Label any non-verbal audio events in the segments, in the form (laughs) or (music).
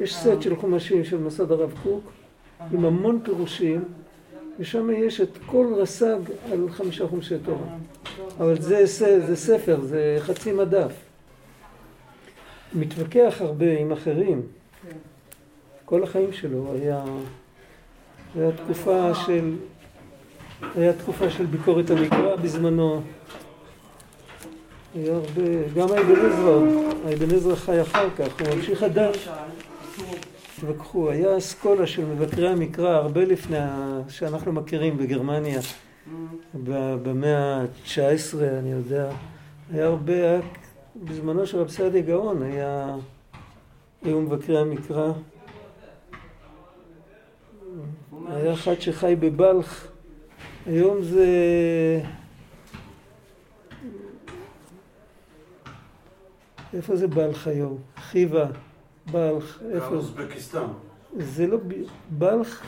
יש סט של חומשים של מוסד הרב קוק, עם המון פירושים, ושם יש את כל רס"ג על חמישה חומשי תורה. אבל זה, זה, זה ספר, זה חצי מדף. מתווכח הרבה עם אחרים. כל החיים שלו היה, היה תקופה של, היה תקופה של ביקורת המקרא בזמנו. היה הרבה, גם האבן עזרא, האבן עזרא חי אחר כך, הוא ממשיך עדיין. התווכחו, היה אסכולה של מבקרי המקרא הרבה לפני שאנחנו מכירים בגרמניה, במאה ה-19, אני יודע. היה הרבה, היה, בזמנו של רב סעדיה גאון היה, היו מבקרי המקרא. היה אחד שחי בבלח, היום זה... איפה זה בלח היום? חיבה, בלח, איפה? אוזבקיסטן. זה לא בלח?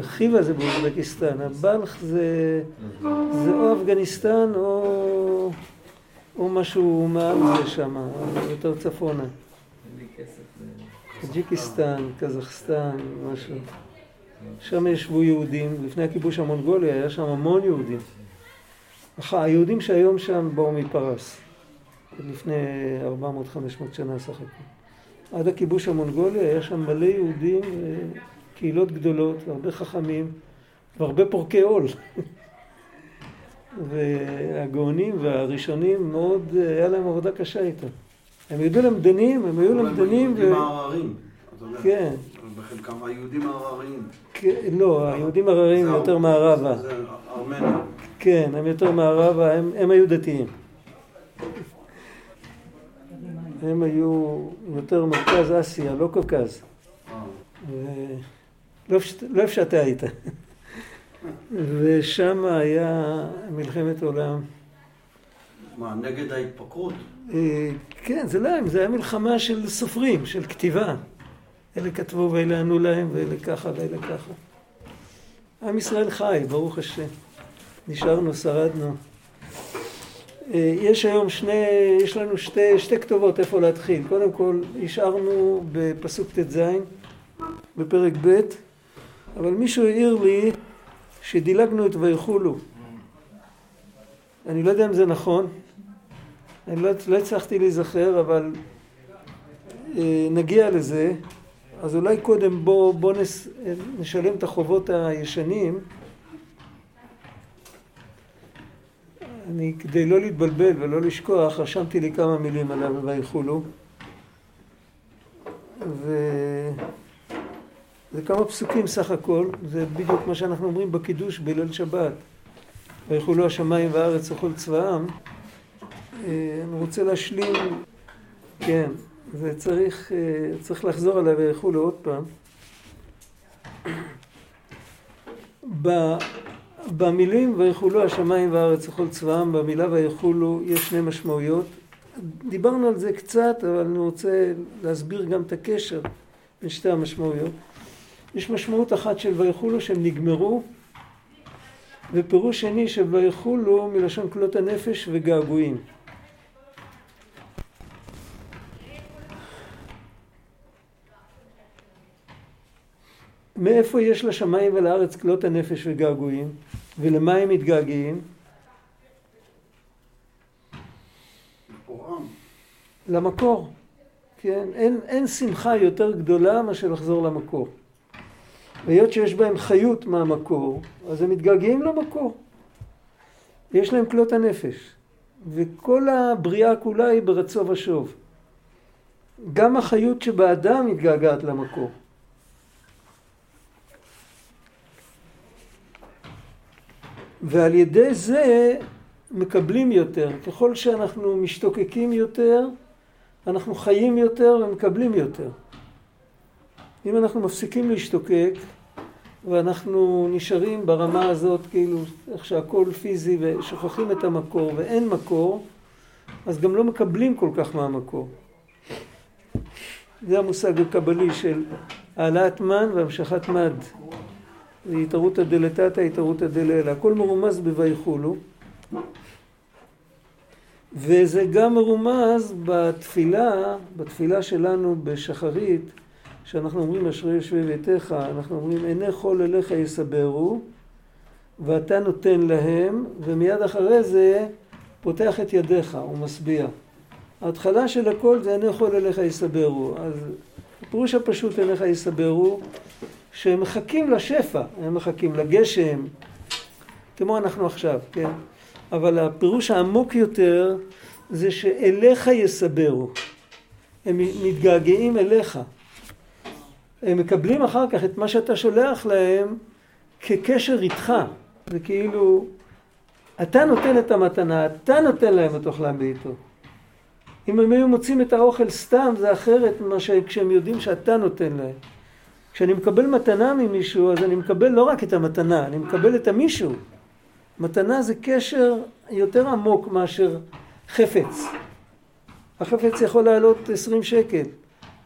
חיבה זה באוזבקיסטן. הבלח זה, זה או אפגניסטן או, או משהו מעל זה שם, יותר צפונה. טאג'יקיסטן, קזחסטן, משהו. שם ישבו יהודים, לפני הכיבוש המונגולי היה שם המון יהודים. היהודים שהיום שם באו מפרס, לפני 400-500 שנה סך הכול. עד הכיבוש המונגולי היה שם מלא יהודים, קהילות גדולות, והרבה חכמים, והרבה פורקי עול. (laughs) והגאונים והראשונים מאוד, היה להם עבודה קשה איתם. הם היו למדנים, הם היו למדנים. ו... הרריים. כן. בחלקם היהודים הרריים. לא, היהודים הרריים יותר מערבה. זה ארמניה. כן, הם יותר מערבה, הם, הם היו דתיים. הם היו יותר מרכז אסיה, לא קוקז. לא איפה שאתה היית. ושם היה מלחמת עולם. מה, נגד ההתפקרות? כן, זה לא, זה היה מלחמה של סופרים, של כתיבה. אלה כתבו ואלה ענו להם, ואלה ככה ואלה ככה. עם ישראל חי, ברוך השם. נשארנו, שרדנו. יש היום שני, יש לנו שתי, שתי כתובות איפה להתחיל. קודם כל, השארנו בפסוק ט"ז, בפרק ב', אבל מישהו העיר לי שדילגנו את ויחולו. אני לא יודע אם זה נכון, אני לא, לא הצלחתי להיזכר, אבל אה, נגיע לזה. אז אולי קודם בואו בוא נשלם את החובות הישנים. אני, כדי לא להתבלבל ולא לשכוח, רשמתי לי כמה מילים עליו ויחולו. וזה כמה פסוקים סך הכל, זה בדיוק מה שאנחנו אומרים בקידוש בליל שבת. ויחולו השמיים והארץ וכל צבאם. אה, אני רוצה להשלים, כן, וצריך צריך לחזור עליו ויחולו עוד פעם. במילים ויחולו השמיים והארץ וכל צבאם, במילה ויחולו יש שני משמעויות. דיברנו על זה קצת, אבל אני רוצה להסביר גם את הקשר בין שתי המשמעויות. יש משמעות אחת של ויחולו שהם נגמרו, ופירוש שני של ויחולו מלשון כלות הנפש וגעגועים. מאיפה יש לשמיים ולארץ כלות הנפש וגעגועים? ולמה הם מתגעגעים? למקור. כן? אין, אין שמחה יותר גדולה מאשר לחזור למקור. והיות שיש בהם חיות מהמקור, אז הם מתגעגעים למקור. יש להם כלות הנפש. וכל הבריאה כולה היא ברצו ושוב. גם החיות שבאדם מתגעגעת למקור. ועל ידי זה מקבלים יותר. ככל שאנחנו משתוקקים יותר, אנחנו חיים יותר ומקבלים יותר. אם אנחנו מפסיקים להשתוקק ואנחנו נשארים ברמה הזאת, כאילו, איך שהכל פיזי ושוכחים את המקור ואין מקור, אז גם לא מקבלים כל כך מהמקור. זה המושג הקבלי של העלאת מן והמשכת מד. והתערותא דלתתא, התערותא דלעילא. הכל מרומז בויחולו. וזה גם מרומז בתפילה, בתפילה שלנו בשחרית, שאנחנו אומרים אשרי יושבי ביתך, אנחנו אומרים עיני חול אליך יסברו, ואתה נותן להם, ומיד אחרי זה פותח את ידיך ומשביע. ההתחלה של הכל זה עיני חול אליך יסברו. אז הפירוש הפשוט עיניך יסברו, שהם מחכים לשפע, הם מחכים לגשם, כמו אנחנו עכשיו, כן? אבל הפירוש העמוק יותר זה שאליך יסברו. הם מתגעגעים אליך. הם מקבלים אחר כך את מה שאתה שולח להם כקשר איתך. זה כאילו, אתה נותן את המתנה, אתה נותן להם את אוכלם בעיתו. אם הם היו מוצאים את האוכל סתם, זה אחרת ממה שכשהם יודעים שאתה נותן להם. כשאני מקבל מתנה ממישהו, אז אני מקבל לא רק את המתנה, אני מקבל את המישהו. מתנה זה קשר יותר עמוק מאשר חפץ. החפץ יכול לעלות 20 שקל,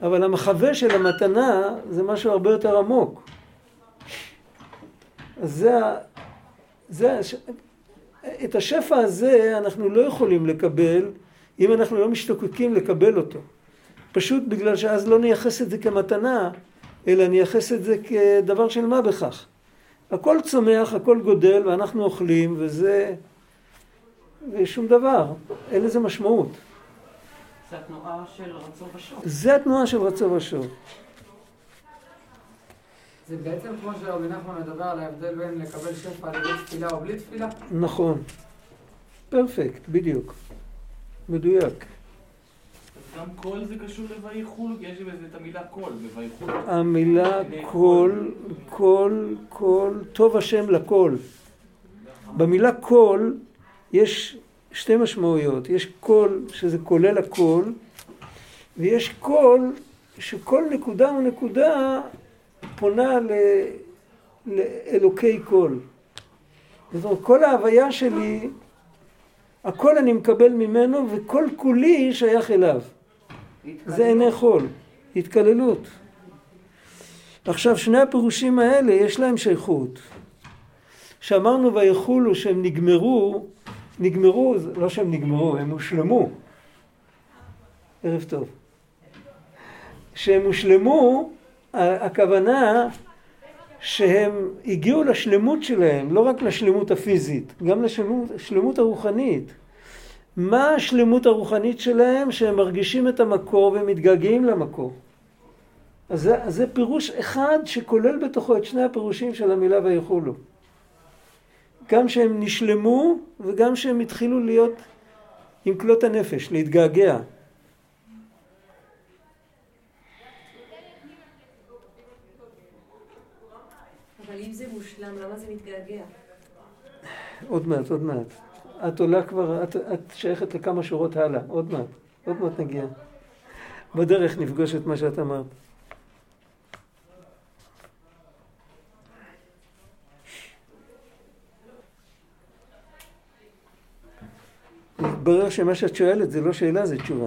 אבל המחווה של המתנה זה משהו הרבה יותר עמוק. אז זה, זה, את השפע הזה אנחנו לא יכולים לקבל אם אנחנו לא משתוקקים לקבל אותו. פשוט בגלל שאז לא נייחס את זה כמתנה, אלא נייחס את זה כדבר של מה בכך. הכל צומח, הכל גודל, ואנחנו אוכלים, וזה... ושום דבר, אין לזה משמעות. זה התנועה של רצו ושוב. זה התנועה של רצו ושוב. זה בעצם כמו שרבי נחמן מדבר על ההבדל בין לקבל שפע על ידי תפילה או בלי תפילה? נכון. perfect, בדיוק. מדויק. גם כל זה קשור ל"ויכל", כי יש בזה את המילה כל, ב"ויכל". המילה כל, כל, כל, טוב השם לכל. במילה כל יש שתי משמעויות. יש כל שזה כולל הכל, ויש כל שכל נקודה ונקודה פונה ל... לאלוקי כל. זאת אומרת, כל ההוויה שלי הכל אני מקבל ממנו וכל כולי שייך אליו. זה עיני כל, התכללות. עכשיו שני הפירושים האלה יש להם שייכות. שאמרנו ויחולו שהם נגמרו, נגמרו, לא שהם נגמרו, הם הושלמו. ערב טוב. שהם הושלמו, הכוונה שהם הגיעו לשלמות שלהם, לא רק לשלמות הפיזית, גם לשלמות הרוחנית. מה השלמות הרוחנית שלהם? שהם מרגישים את המקור ומתגעגעים למקור. אז זה, אז זה פירוש אחד שכולל בתוכו את שני הפירושים של המילה ויכולו. גם שהם נשלמו וגם שהם התחילו להיות עם כלות הנפש, להתגעגע. אבל אם זה מושלם, למה זה מתגעגע? עוד מעט, עוד מעט. את עולה כבר, את, את שייכת לכמה שורות הלאה, עוד מעט, עוד מעט נגיע. בדרך נפגוש את מה שאת אמרת. מתברר שמה שאת שואלת זה לא שאלה, זה תשובה.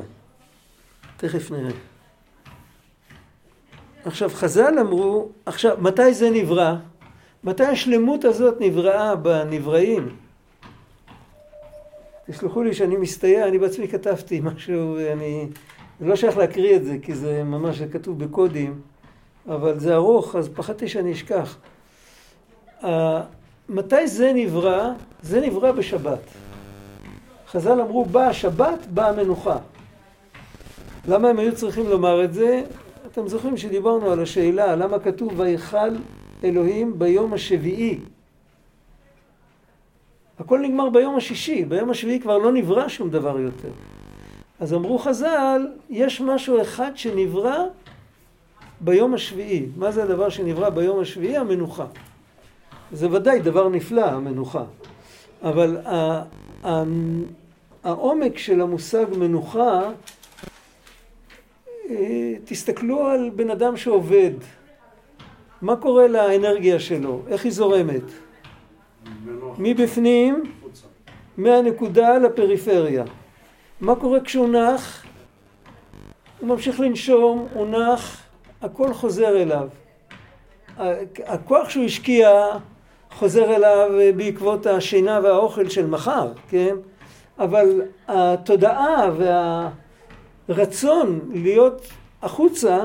תכף נראה. עכשיו חז"ל אמרו, עכשיו מתי זה נברא? מתי השלמות הזאת נבראה בנבראים? תסלחו לי שאני מסתייע, אני בעצמי כתבתי משהו, אני... זה לא שייך להקריא את זה, כי זה ממש כתוב בקודים, אבל זה ארוך, אז פחדתי שאני אשכח. מתי זה נברא? זה נברא בשבת. חז"ל אמרו, באה השבת, באה המנוחה. למה הם היו צריכים לומר את זה? אתם זוכרים שדיברנו על השאלה למה כתוב ויכל אלוהים ביום השביעי. הכל נגמר ביום השישי, ביום השביעי כבר לא נברא שום דבר יותר. אז אמרו חז"ל, יש משהו אחד שנברא ביום השביעי. מה זה הדבר שנברא ביום השביעי? המנוחה. זה ודאי דבר נפלא, המנוחה. אבל העומק של המושג מנוחה אה, תסתכלו על בן אדם שעובד. מה קורה לאנרגיה שלו? איך היא זורמת? מבפנים, מהנקודה לפריפריה. מה קורה כשהוא נח? הוא ממשיך לנשום, הוא נח, הכל חוזר אליו. הכוח שהוא השקיע חוזר אליו בעקבות השינה והאוכל של מחר, כן? אבל התודעה והרצון להיות החוצה,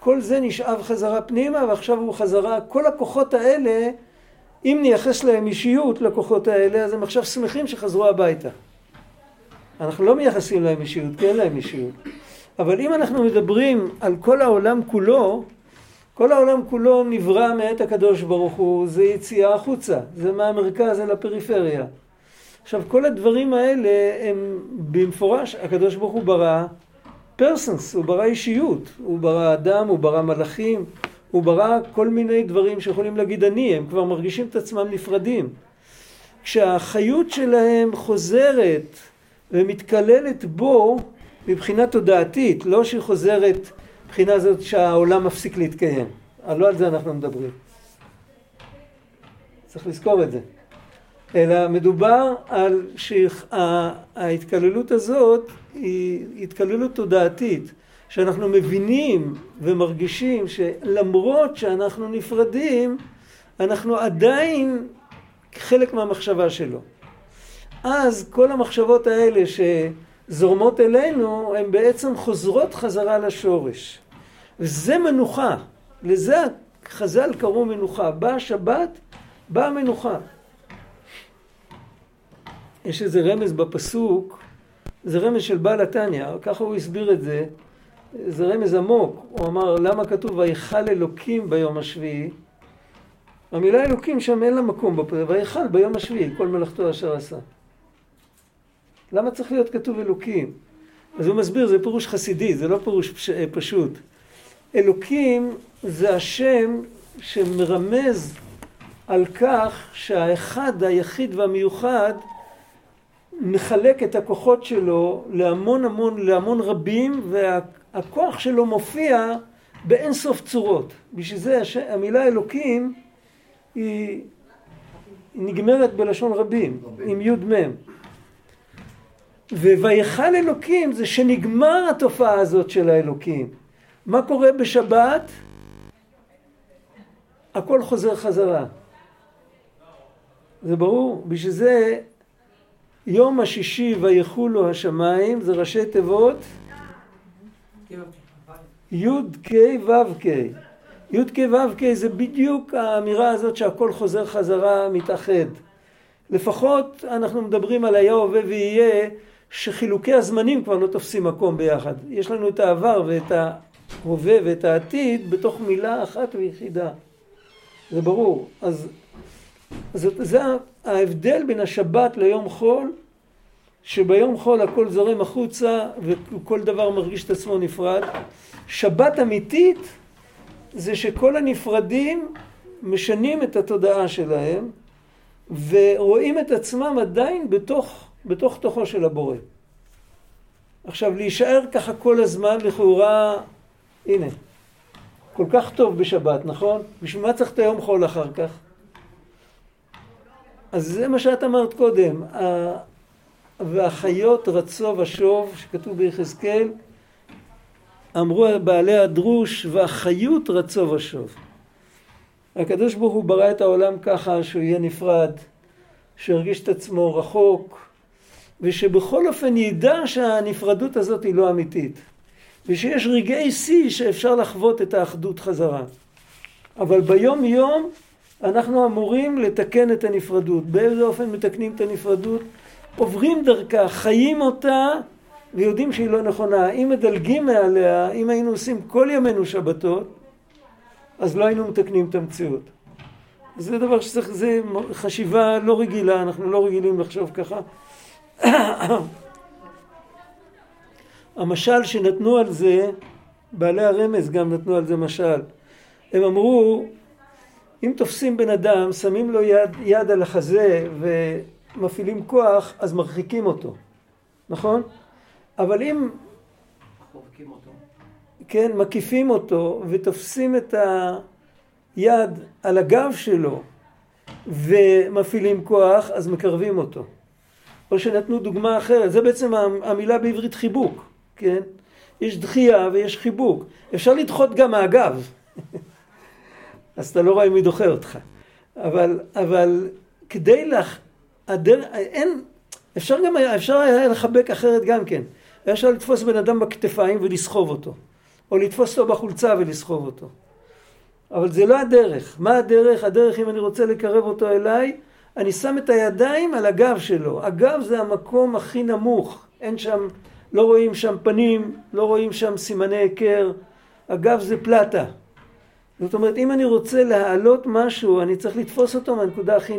כל זה נשאב חזרה פנימה, ועכשיו הוא חזרה, כל הכוחות האלה, אם נייחס להם אישיות לכוחות האלה, אז הם עכשיו שמחים שחזרו הביתה. אנחנו לא מייחסים להם אישיות, כי אין להם אישיות. אבל אם אנחנו מדברים על כל העולם כולו, כל העולם כולו נברא מאת הקדוש ברוך הוא, זה יציאה החוצה, זה מהמרכז אל הפריפריה. עכשיו כל הדברים האלה הם במפורש, הקדוש ברוך הוא ברא פרסנס, הוא ברא אישיות, הוא ברא אדם, הוא ברא מלאכים, הוא ברא כל מיני דברים שיכולים להגיד אני, הם כבר מרגישים את עצמם נפרדים. כשהחיות שלהם חוזרת ומתקללת בו מבחינה תודעתית, לא שהיא חוזרת מבחינה זאת שהעולם מפסיק להתקיים. לא על זה אנחנו מדברים. צריך לזכור את זה. אלא מדובר על שההתקללות הזאת היא התקללות תודעתית, שאנחנו מבינים ומרגישים שלמרות שאנחנו נפרדים, אנחנו עדיין חלק מהמחשבה שלו. אז כל המחשבות האלה שזורמות אלינו, הן בעצם חוזרות חזרה לשורש. וזה מנוחה, לזה חז"ל קראו מנוחה. באה שבת, באה מנוחה. יש איזה רמז בפסוק, זה רמז של בעל התניא, ככה הוא הסביר את זה, זה רמז עמוק, הוא אמר למה כתוב ויכל אלוקים ביום השביעי? המילה אלוקים שם אין לה מקום ויכל ביום השביעי כל מלאכתו אשר עשה. למה צריך להיות כתוב אלוקים? אז הוא מסביר, זה פירוש חסידי, זה לא פירוש פש... פשוט. אלוקים זה השם שמרמז על כך שהאחד, היחיד והמיוחד מחלק את הכוחות שלו להמון המון, להמון רבים והכוח שלו מופיע באין סוף צורות. בשביל זה המילה אלוקים היא נגמרת בלשון רבים, עם י' מ'. וויכל אלוקים זה שנגמר התופעה הזאת של האלוקים. מה קורה בשבת? הכל חוזר חזרה. זה ברור, בשביל זה יום השישי ויחולו השמיים זה ראשי תיבות י' כ' ו' כ'. י' כ' ו' כ' זה בדיוק האמירה הזאת שהכל חוזר חזרה מתאחד. לפחות אנחנו מדברים על היה הווה ויהיה שחילוקי הזמנים כבר לא תופסים מקום ביחד. יש לנו את העבר ואת ההווה ואת העתיד בתוך מילה אחת ויחידה. זה ברור. אז זה, זה ההבדל בין השבת ליום חול, שביום חול הכל זורם החוצה וכל דבר מרגיש את עצמו נפרד. שבת אמיתית זה שכל הנפרדים משנים את התודעה שלהם ורואים את עצמם עדיין בתוך, בתוך תוכו של הבורא. עכשיו להישאר ככה כל הזמן לכאורה, הנה, כל כך טוב בשבת, נכון? בשביל מה צריך את היום חול אחר כך? אז זה מה שאת אמרת קודם, והחיות רצו ושוב, שכתוב ביחזקאל, אמרו בעלי הדרוש, והחיות רצו ושוב. הקדוש ברוך הוא ברא את העולם ככה שהוא יהיה נפרד, שירגיש את עצמו רחוק, ושבכל אופן ידע שהנפרדות הזאת היא לא אמיתית. ושיש רגעי שיא שאפשר לחוות את האחדות חזרה. אבל ביום יום אנחנו אמורים לתקן את הנפרדות. באיזה אופן מתקנים את הנפרדות? עוברים דרכה, חיים אותה ויודעים שהיא לא נכונה. אם מדלגים מעליה, אם היינו עושים כל ימינו שבתות, אז לא היינו מתקנים את המציאות. זה דבר שצריך, זה חשיבה לא רגילה, אנחנו לא רגילים לחשוב ככה. (coughs) המשל שנתנו על זה, בעלי הרמז גם נתנו על זה משל. הם אמרו, אם תופסים בן אדם, שמים לו יד, יד על החזה ומפעילים כוח, אז מרחיקים אותו, נכון? אבל אם... חובקים אותו. כן, מקיפים אותו ותופסים את היד על הגב שלו ומפעילים כוח, אז מקרבים אותו. או שנתנו דוגמה אחרת, זה בעצם המילה בעברית חיבוק, כן? יש דחייה ויש חיבוק. אפשר לדחות גם מהגב, (laughs) אז אתה לא רואה מי דוחה אותך. אבל, אבל כדי לך, הדר... אין, אפשר גם היה, אפשר היה לחבק אחרת גם כן. היה אפשר לתפוס בן אדם בכתפיים ולסחוב אותו. או לתפוס אותו בחולצה ולסחוב אותו. אבל זה לא הדרך. מה הדרך? הדרך, אם אני רוצה לקרב אותו אליי, אני שם את הידיים על הגב שלו. הגב זה המקום הכי נמוך. אין שם, לא רואים שם פנים, לא רואים שם סימני היכר. הגב זה פלטה. זאת אומרת, אם אני רוצה להעלות משהו, אני צריך לתפוס אותו מהנקודה הכי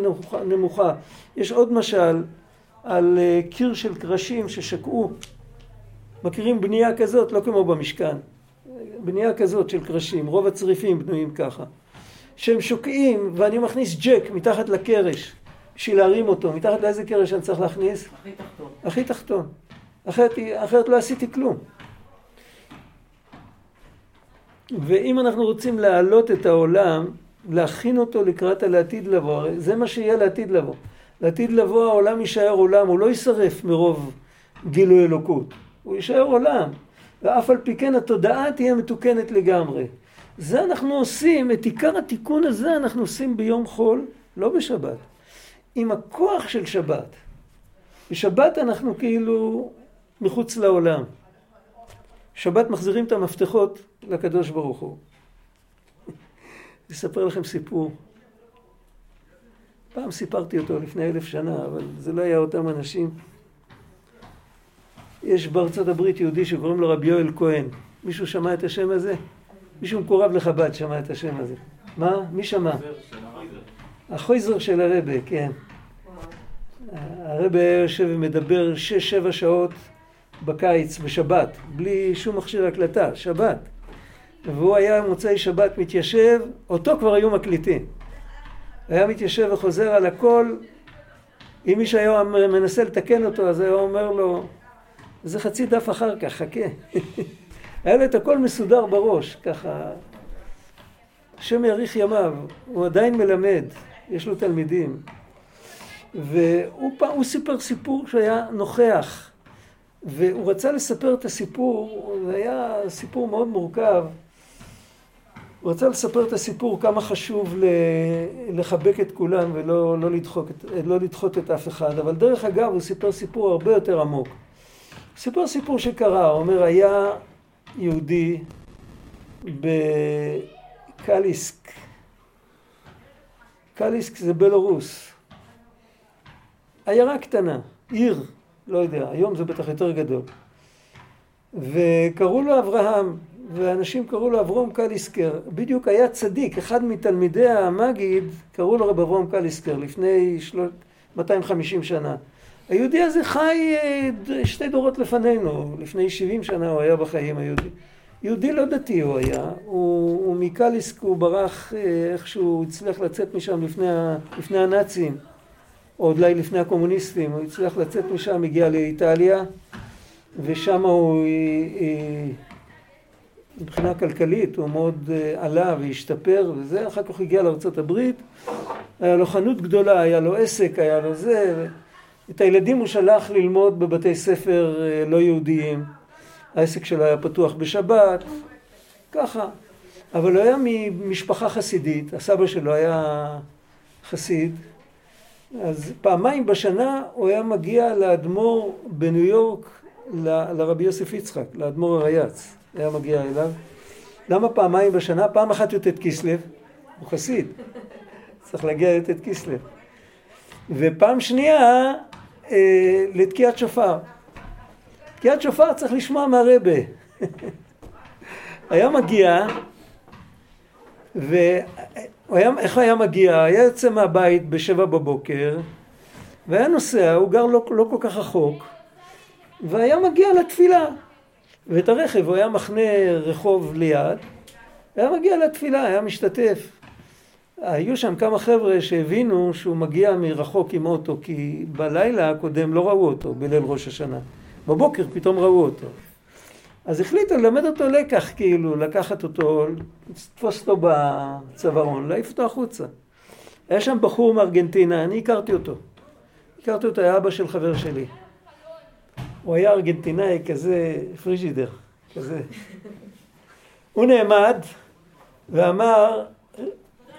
נמוכה. יש עוד משל על אה, קיר של קרשים ששקעו. מכירים בנייה כזאת? לא כמו במשכן. בנייה כזאת של קרשים, רוב הצריפים בנויים ככה. שהם שוקעים ואני מכניס ג'ק מתחת לקרש בשביל להרים אותו. מתחת לאיזה קרש אני צריך להכניס? הכי תחתון. הכי תחתון. אחרת, אחרת לא עשיתי כלום. ואם אנחנו רוצים להעלות את העולם, להכין אותו לקראת הלעתיד לבוא, הרי זה מה שיהיה לעתיד לבוא. לעתיד לבוא העולם יישאר עולם, הוא לא יישרף מרוב גילוי אלוקות. הוא יישאר עולם. ואף על פי כן התודעה תהיה מתוקנת לגמרי. זה אנחנו עושים, את עיקר התיקון הזה אנחנו עושים ביום חול, לא בשבת. עם הכוח של שבת. בשבת אנחנו כאילו מחוץ לעולם. שבת מחזירים את המפתחות לקדוש ברוך הוא. (laughs) אספר לכם סיפור. פעם סיפרתי אותו לפני אלף שנה, אבל זה לא היה אותם אנשים. יש בארצות הברית יהודי שקוראים לו רבי יואל כהן. מישהו שמע את השם הזה? מישהו מקורב לחב"ד שמע את השם הזה. מה? מי שמע? החויזר של הרבה, כן. הרבה היה יושב ומדבר שש-שבע שעות בקיץ, בשבת, בלי שום מכשיר הקלטה, שבת. והוא היה מוצאי שבת מתיישב, אותו כבר היו מקליטים. היה מתיישב וחוזר על הכל. אם מישהו היה מנסה לתקן אותו, אז היה אומר לו, זה חצי דף אחר כך, חכה. (laughs) היה לו את הכל מסודר בראש, ככה. השם יאריך ימיו, הוא עדיין מלמד, יש לו תלמידים. והוא סיפר סיפור שהיה נוכח, והוא רצה לספר את הסיפור, זה היה סיפור מאוד מורכב. הוא רצה לספר את הסיפור כמה חשוב לחבק את כולם ולא לא לדחות, לא לדחות את אף אחד, אבל דרך אגב הוא סיפר סיפור הרבה יותר עמוק. הוא סיפר סיפור שקרה, הוא אומר היה יהודי בקליסק, קליסק זה בלרוס, עיירה קטנה, עיר, לא יודע, היום זה בטח יותר גדול. וקראו לו אברהם, ואנשים קראו לו אברום קליסקר. בדיוק היה צדיק, אחד מתלמידי המגיד, קראו לו רב אברום קליסקר, לפני 250 שנה. היהודי הזה חי אה, שתי דורות לפנינו, לפני 70 שנה הוא היה בחיים היהודי. יהודי לא דתי הוא היה, הוא, הוא מקליסק הוא ברח אה, איכשהו, הצליח לצאת משם לפני, לפני הנאצים. או אולי לפני הקומוניסטים, הוא הצליח לצאת משם, הגיע לאיטליה, ושם הוא, אה, מבחינה כלכלית, הוא מאוד אה, עלה והשתפר וזה, אחר כך הגיע לארה"ב, היה לו חנות גדולה, היה לו עסק, היה לו זה, את הילדים הוא שלח ללמוד בבתי ספר לא יהודיים, העסק שלו היה פתוח בשבת, ככה, אבל הוא היה ממשפחה חסידית, הסבא שלו היה חסיד, אז פעמיים בשנה הוא היה מגיע לאדמו"ר בניו יורק, ל- לרבי יוסף יצחק, לאדמו"ר הרייץ, היה מגיע אליו. למה פעמיים בשנה? פעם אחת י"ט כסלו, הוא חסיד, צריך להגיע לי"ט כסלו. ופעם שנייה, אה, לתקיעת שופר. תקיעת שופר צריך לשמוע מהרבה. היה מגיע, ו... הוא היה, איך היה מגיע? היה יוצא מהבית בשבע בבוקר והיה נוסע, הוא גר לא, לא כל כך רחוק והיה מגיע לתפילה ואת הרכב הוא היה מחנה רחוב ליד והיה מגיע לתפילה, היה משתתף היו שם כמה חבר'ה שהבינו שהוא מגיע מרחוק עם אוטו כי בלילה הקודם לא ראו אותו בליל ראש השנה בבוקר פתאום ראו אותו אז החליטו ללמד אותו לקח, כאילו, לקחת אותו, לתפוס אותו בצווארון, להעיף אותו החוצה. היה שם בחור מארגנטינה, אני הכרתי אותו. הכרתי אותו, היה אבא של חבר שלי. הוא היה ארגנטינאי כזה, פריג'ידר, כזה. הוא נעמד ואמר,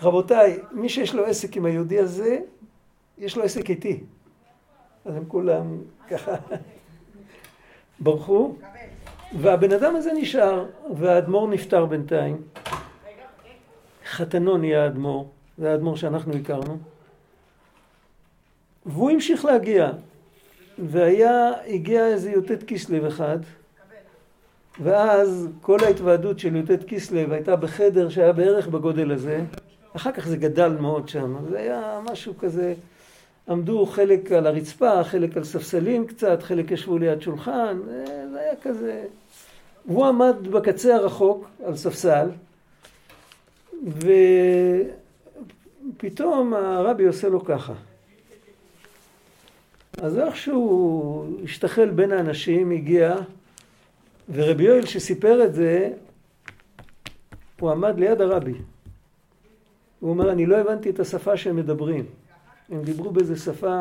רבותיי, מי שיש לו עסק עם היהודי הזה, יש לו עסק איתי. אז הם כולם ככה ברחו, והבן אדם הזה נשאר, והאדמו"ר נפטר בינתיים. חתנו נהיה האדמו"ר, זה האדמו"ר שאנחנו הכרנו. והוא המשיך להגיע, והיה, הגיע איזה י"ט כסלו אחד, ואז כל ההתוועדות של י"ט כסלו הייתה בחדר שהיה בערך בגודל הזה, אחר כך זה גדל מאוד שם, זה היה משהו כזה, עמדו חלק על הרצפה, חלק על ספסלים קצת, חלק ישבו ליד שולחן, זה היה כזה... והוא עמד בקצה הרחוק על ספסל, ופתאום הרבי עושה לו ככה. אז איכשהו השתחל בין האנשים, הגיע, ורבי יואל שסיפר את זה, הוא עמד ליד הרבי. הוא אומר, אני לא הבנתי את השפה שהם מדברים. הם דיברו באיזה שפה,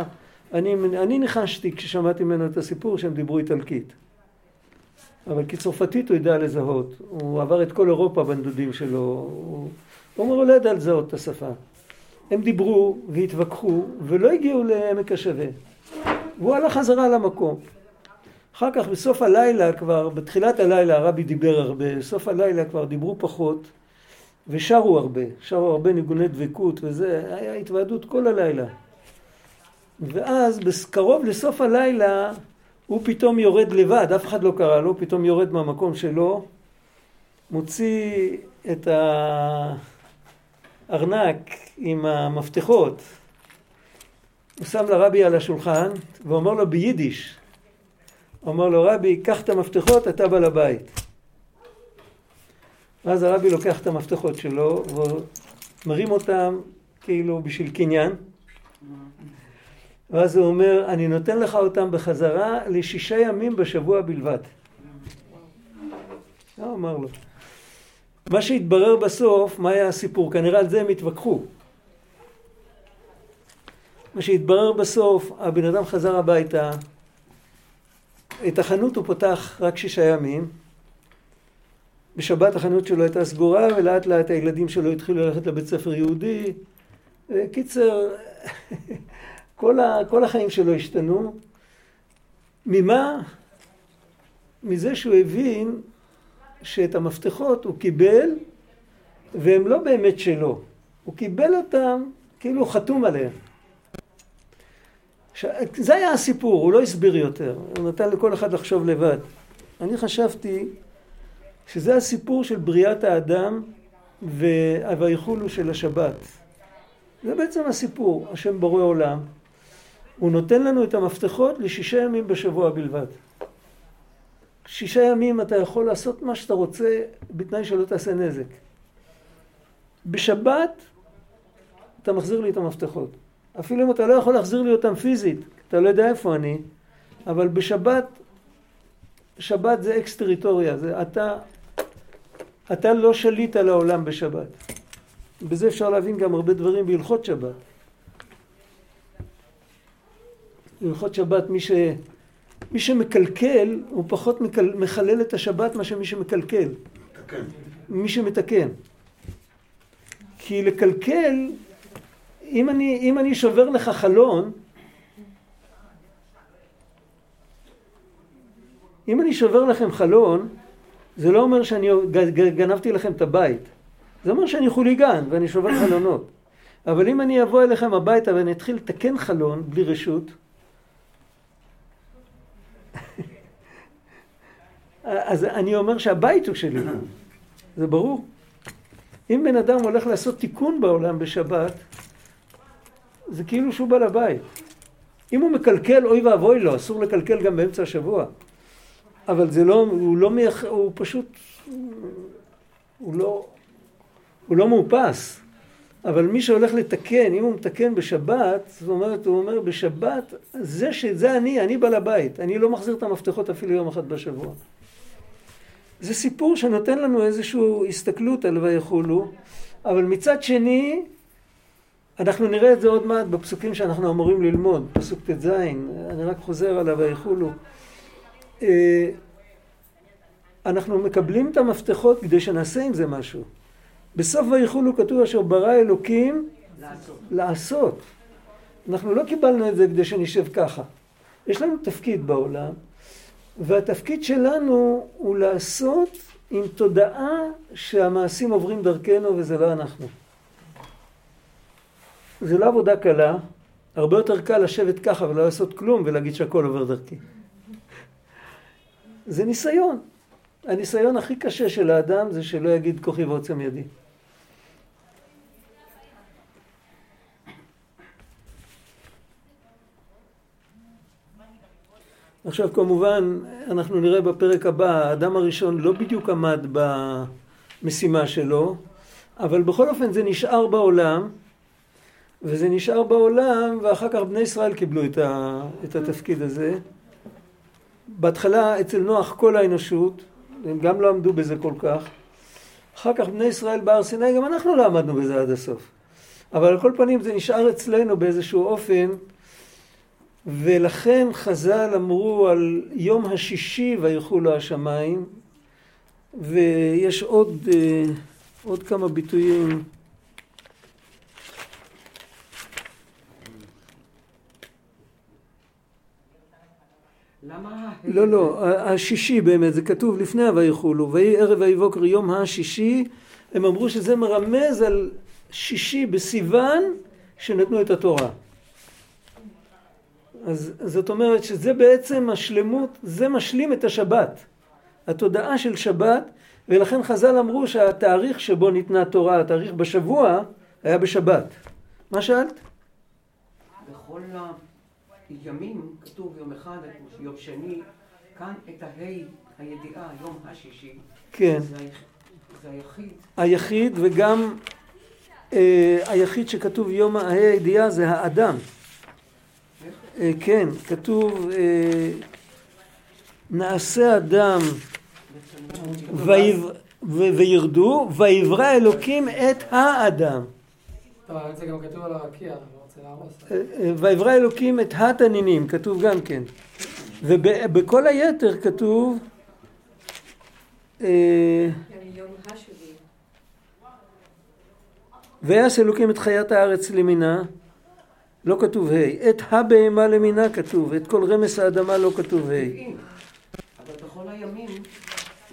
אני, אני ניחשתי כששמעתי ממנו את הסיפור שהם דיברו איטלקית. אבל כצרפתית הוא ידע לזהות. הוא עבר את כל אירופה בנדודים שלו. הוא, אומר, הוא לא ידע לזהות את השפה. הם דיברו והתווכחו ולא הגיעו לעמק השווה. והוא הלך חזרה למקום. אחר כך בסוף הלילה כבר, בתחילת הלילה הרבי דיבר הרבה, בסוף הלילה כבר דיברו פחות ושרו הרבה, שרו הרבה ניגוני דבקות וזה, היה התוועדות כל הלילה. ואז קרוב לסוף הלילה הוא פתאום יורד לבד, אף אחד לא קרא לו, פתאום יורד מהמקום שלו, מוציא את הארנק עם המפתחות, הוא שם לרבי על השולחן ואומר לו ביידיש, אומר לו רבי, קח את המפתחות, אתה בעל הבית. ואז הרבי לוקח את המפתחות שלו ומרים אותם כאילו בשביל קניין. ואז הוא אומר, אני נותן לך אותם בחזרה לשישה ימים בשבוע בלבד. מה אמר לו? מה שהתברר בסוף, מה היה הסיפור? כנראה על זה הם התווכחו. מה שהתברר בסוף, הבן אדם חזר הביתה, את החנות הוא פותח רק שישה ימים, בשבת החנות שלו הייתה סגורה ולאט לאט הילדים שלו התחילו ללכת לבית ספר יהודי. קיצר, (laughs) כל, ה, כל החיים שלו השתנו. ממה? מזה שהוא הבין שאת המפתחות הוא קיבל והם לא באמת שלו. הוא קיבל אותם כאילו הוא חתום עליהם. ש... זה היה הסיפור, הוא לא הסביר יותר, הוא נתן לכל אחד לחשוב לבד. אני חשבתי שזה הסיפור של בריאת האדם והוויכולו של השבת. זה בעצם הסיפור, השם בורא עולם. הוא נותן לנו את המפתחות לשישה ימים בשבוע בלבד. שישה ימים אתה יכול לעשות מה שאתה רוצה בתנאי שלא תעשה נזק. בשבת אתה מחזיר לי את המפתחות. אפילו אם אתה לא יכול להחזיר לי אותם פיזית, אתה לא יודע איפה אני, אבל בשבת, שבת זה אקס טריטוריה, זה אתה, אתה לא שליט על העולם בשבת. בזה אפשר להבין גם הרבה דברים בהלכות שבת. בהלכות שבת מי, ש, מי שמקלקל הוא פחות מקל, מחלל את השבת מאשר מי שמקלקל. מתקן. מי שמתקן. כי לקלקל אם אני, אם אני שובר לך חלון, אם אני שובר לכם חלון, זה לא אומר שאני גנבתי לכם את הבית. זה אומר שאני חוליגן ואני שובר חלונות. אבל אם אני אבוא אליכם הביתה ואני אתחיל לתקן חלון בלי רשות, (laughs) אז אני אומר שהבית הוא שלי. זה ברור. אם בן אדם הולך לעשות תיקון בעולם בשבת, זה כאילו שהוא בעל הבית. אם הוא מקלקל, אוי ואבוי לו, אסור לקלקל גם באמצע השבוע. אבל זה לא, הוא לא מייח... הוא פשוט... הוא לא... הוא לא מאופס. אבל מי שהולך לתקן, אם הוא מתקן בשבת, זאת אומרת, הוא אומר, בשבת, זה שזה אני, אני בעל הבית. אני לא מחזיר את המפתחות אפילו יום אחד בשבוע. זה סיפור שנותן לנו איזושהי הסתכלות על ויכולו, אבל מצד שני, אנחנו נראה את זה עוד מעט בפסוקים שאנחנו אמורים ללמוד, פסוק ט"ז, אני רק חוזר עליו ויכולו. אה, אנחנו מקבלים את המפתחות כדי שנעשה עם זה משהו. בסוף ויכולו כתוב אשר ברא אלוקים לעשות. לעשות. אנחנו לא קיבלנו את זה כדי שנשב ככה. יש לנו תפקיד בעולם, והתפקיד שלנו הוא לעשות עם תודעה שהמעשים עוברים דרכנו וזה לא אנחנו. זה לא עבודה קלה, הרבה יותר קל לשבת ככה ולא לעשות כלום ולהגיד שהכל עובר דרכי. זה ניסיון. הניסיון הכי קשה של האדם זה שלא יגיד כוחי ועוצם ידי. עכשיו כמובן אנחנו נראה בפרק הבא, האדם הראשון לא בדיוק עמד במשימה שלו, אבל בכל אופן זה נשאר בעולם, וזה נשאר בעולם, ואחר כך בני ישראל קיבלו את, ה, את התפקיד הזה. בהתחלה אצל נוח כל האנושות, הם גם לא עמדו בזה כל כך. אחר כך בני ישראל בהר סיני, גם אנחנו לא עמדנו בזה עד הסוף. אבל על כל פנים זה נשאר אצלנו באיזשהו אופן, ולכן חז"ל אמרו על יום השישי וילכו לו השמיים, ויש עוד, אה, עוד כמה ביטויים. למה... לא, לא, השישי באמת, זה כתוב לפני ה"ויחולו", ויהי ערב ויהי בוקר יום השישי, הם אמרו שזה מרמז על שישי בסיוון שנתנו את התורה. אז זאת אומרת שזה בעצם השלמות, זה משלים את השבת. התודעה של שבת, ולכן חז"ל אמרו שהתאריך שבו ניתנה תורה, התאריך בשבוע, היה בשבת. מה שאלת? בכל הימים כתוב יום אחד, יום שני, כאן את ההי, הידיעה, יום השישי. כן. זה היח- זה היחיד. היחיד וגם אה, היחיד שכתוב יום הה"א הידיעה זה האדם. אה, כן, כתוב אה, נעשה אדם ויב- ו- וירדו ויברא אלוקים את האדם. זה גם כתוב על הרקיע, אה, אה, ויברא אלוקים את התנינים, כתוב גם כן. ובכל היתר כתוב אה. ויעש אלוקים את חיית הארץ למינה, לא כתוב ה', את הבהמה למינה כתוב, את כל רמס האדמה לא כתוב ה'. טבעי. אבל בכל הימים,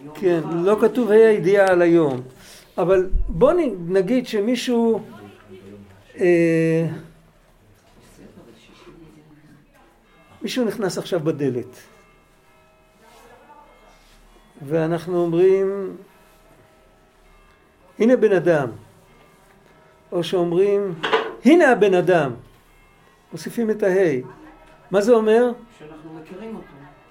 יום כן, לא כתוב ה' הידיעה על היום. אבל בוא נגיד שמישהו... אה, מישהו נכנס עכשיו בדלת, ואנחנו אומרים, הנה בן אדם, או שאומרים, הנה הבן אדם, מוסיפים את ההי. מה זה אומר? שאנחנו מכירים אותו.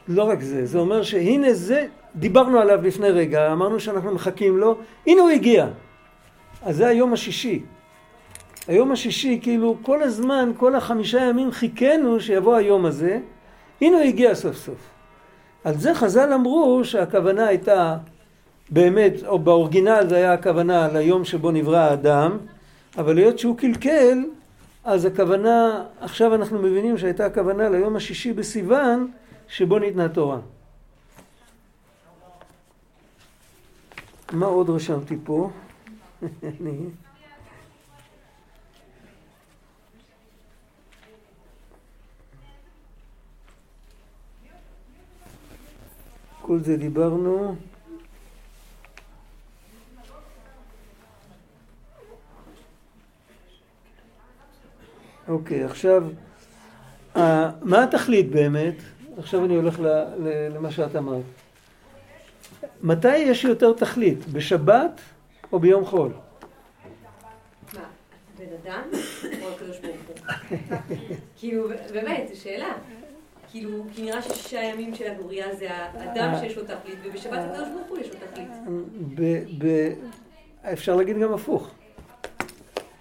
לא רק זה, זה אומר שהנה זה, דיברנו עליו לפני רגע, אמרנו שאנחנו מחכים לו, הנה הוא הגיע. אז זה היום השישי. היום השישי, כאילו כל הזמן, כל החמישה ימים חיכינו שיבוא היום הזה, הנה הוא הגיע סוף סוף. על זה חז"ל אמרו שהכוונה הייתה באמת, או באורגינל זה היה הכוונה ליום שבו נברא האדם, אבל היות שהוא קלקל, אז הכוונה, עכשיו אנחנו מבינים שהייתה הכוונה ליום השישי בסיוון, שבו ניתנה תורה. מה עוד רשמתי פה? (laughs) כל זה דיברנו. אוקיי, עכשיו, אה, מה התכלית באמת? עכשיו אני הולך למה שאת אמרת. מתי יש יותר תכלית? בשבת או ביום חול? בן אדם או הקדוש ברוך הוא? (laughs) כאילו, באמת, זו שאלה. כאילו, כי נראה ששישה ימים של הבריאה זה האדם שיש לו תכלית, ובשבת הקדוש ברוך הוא יש לו תכלית. ב- אפשר להגיד גם הפוך.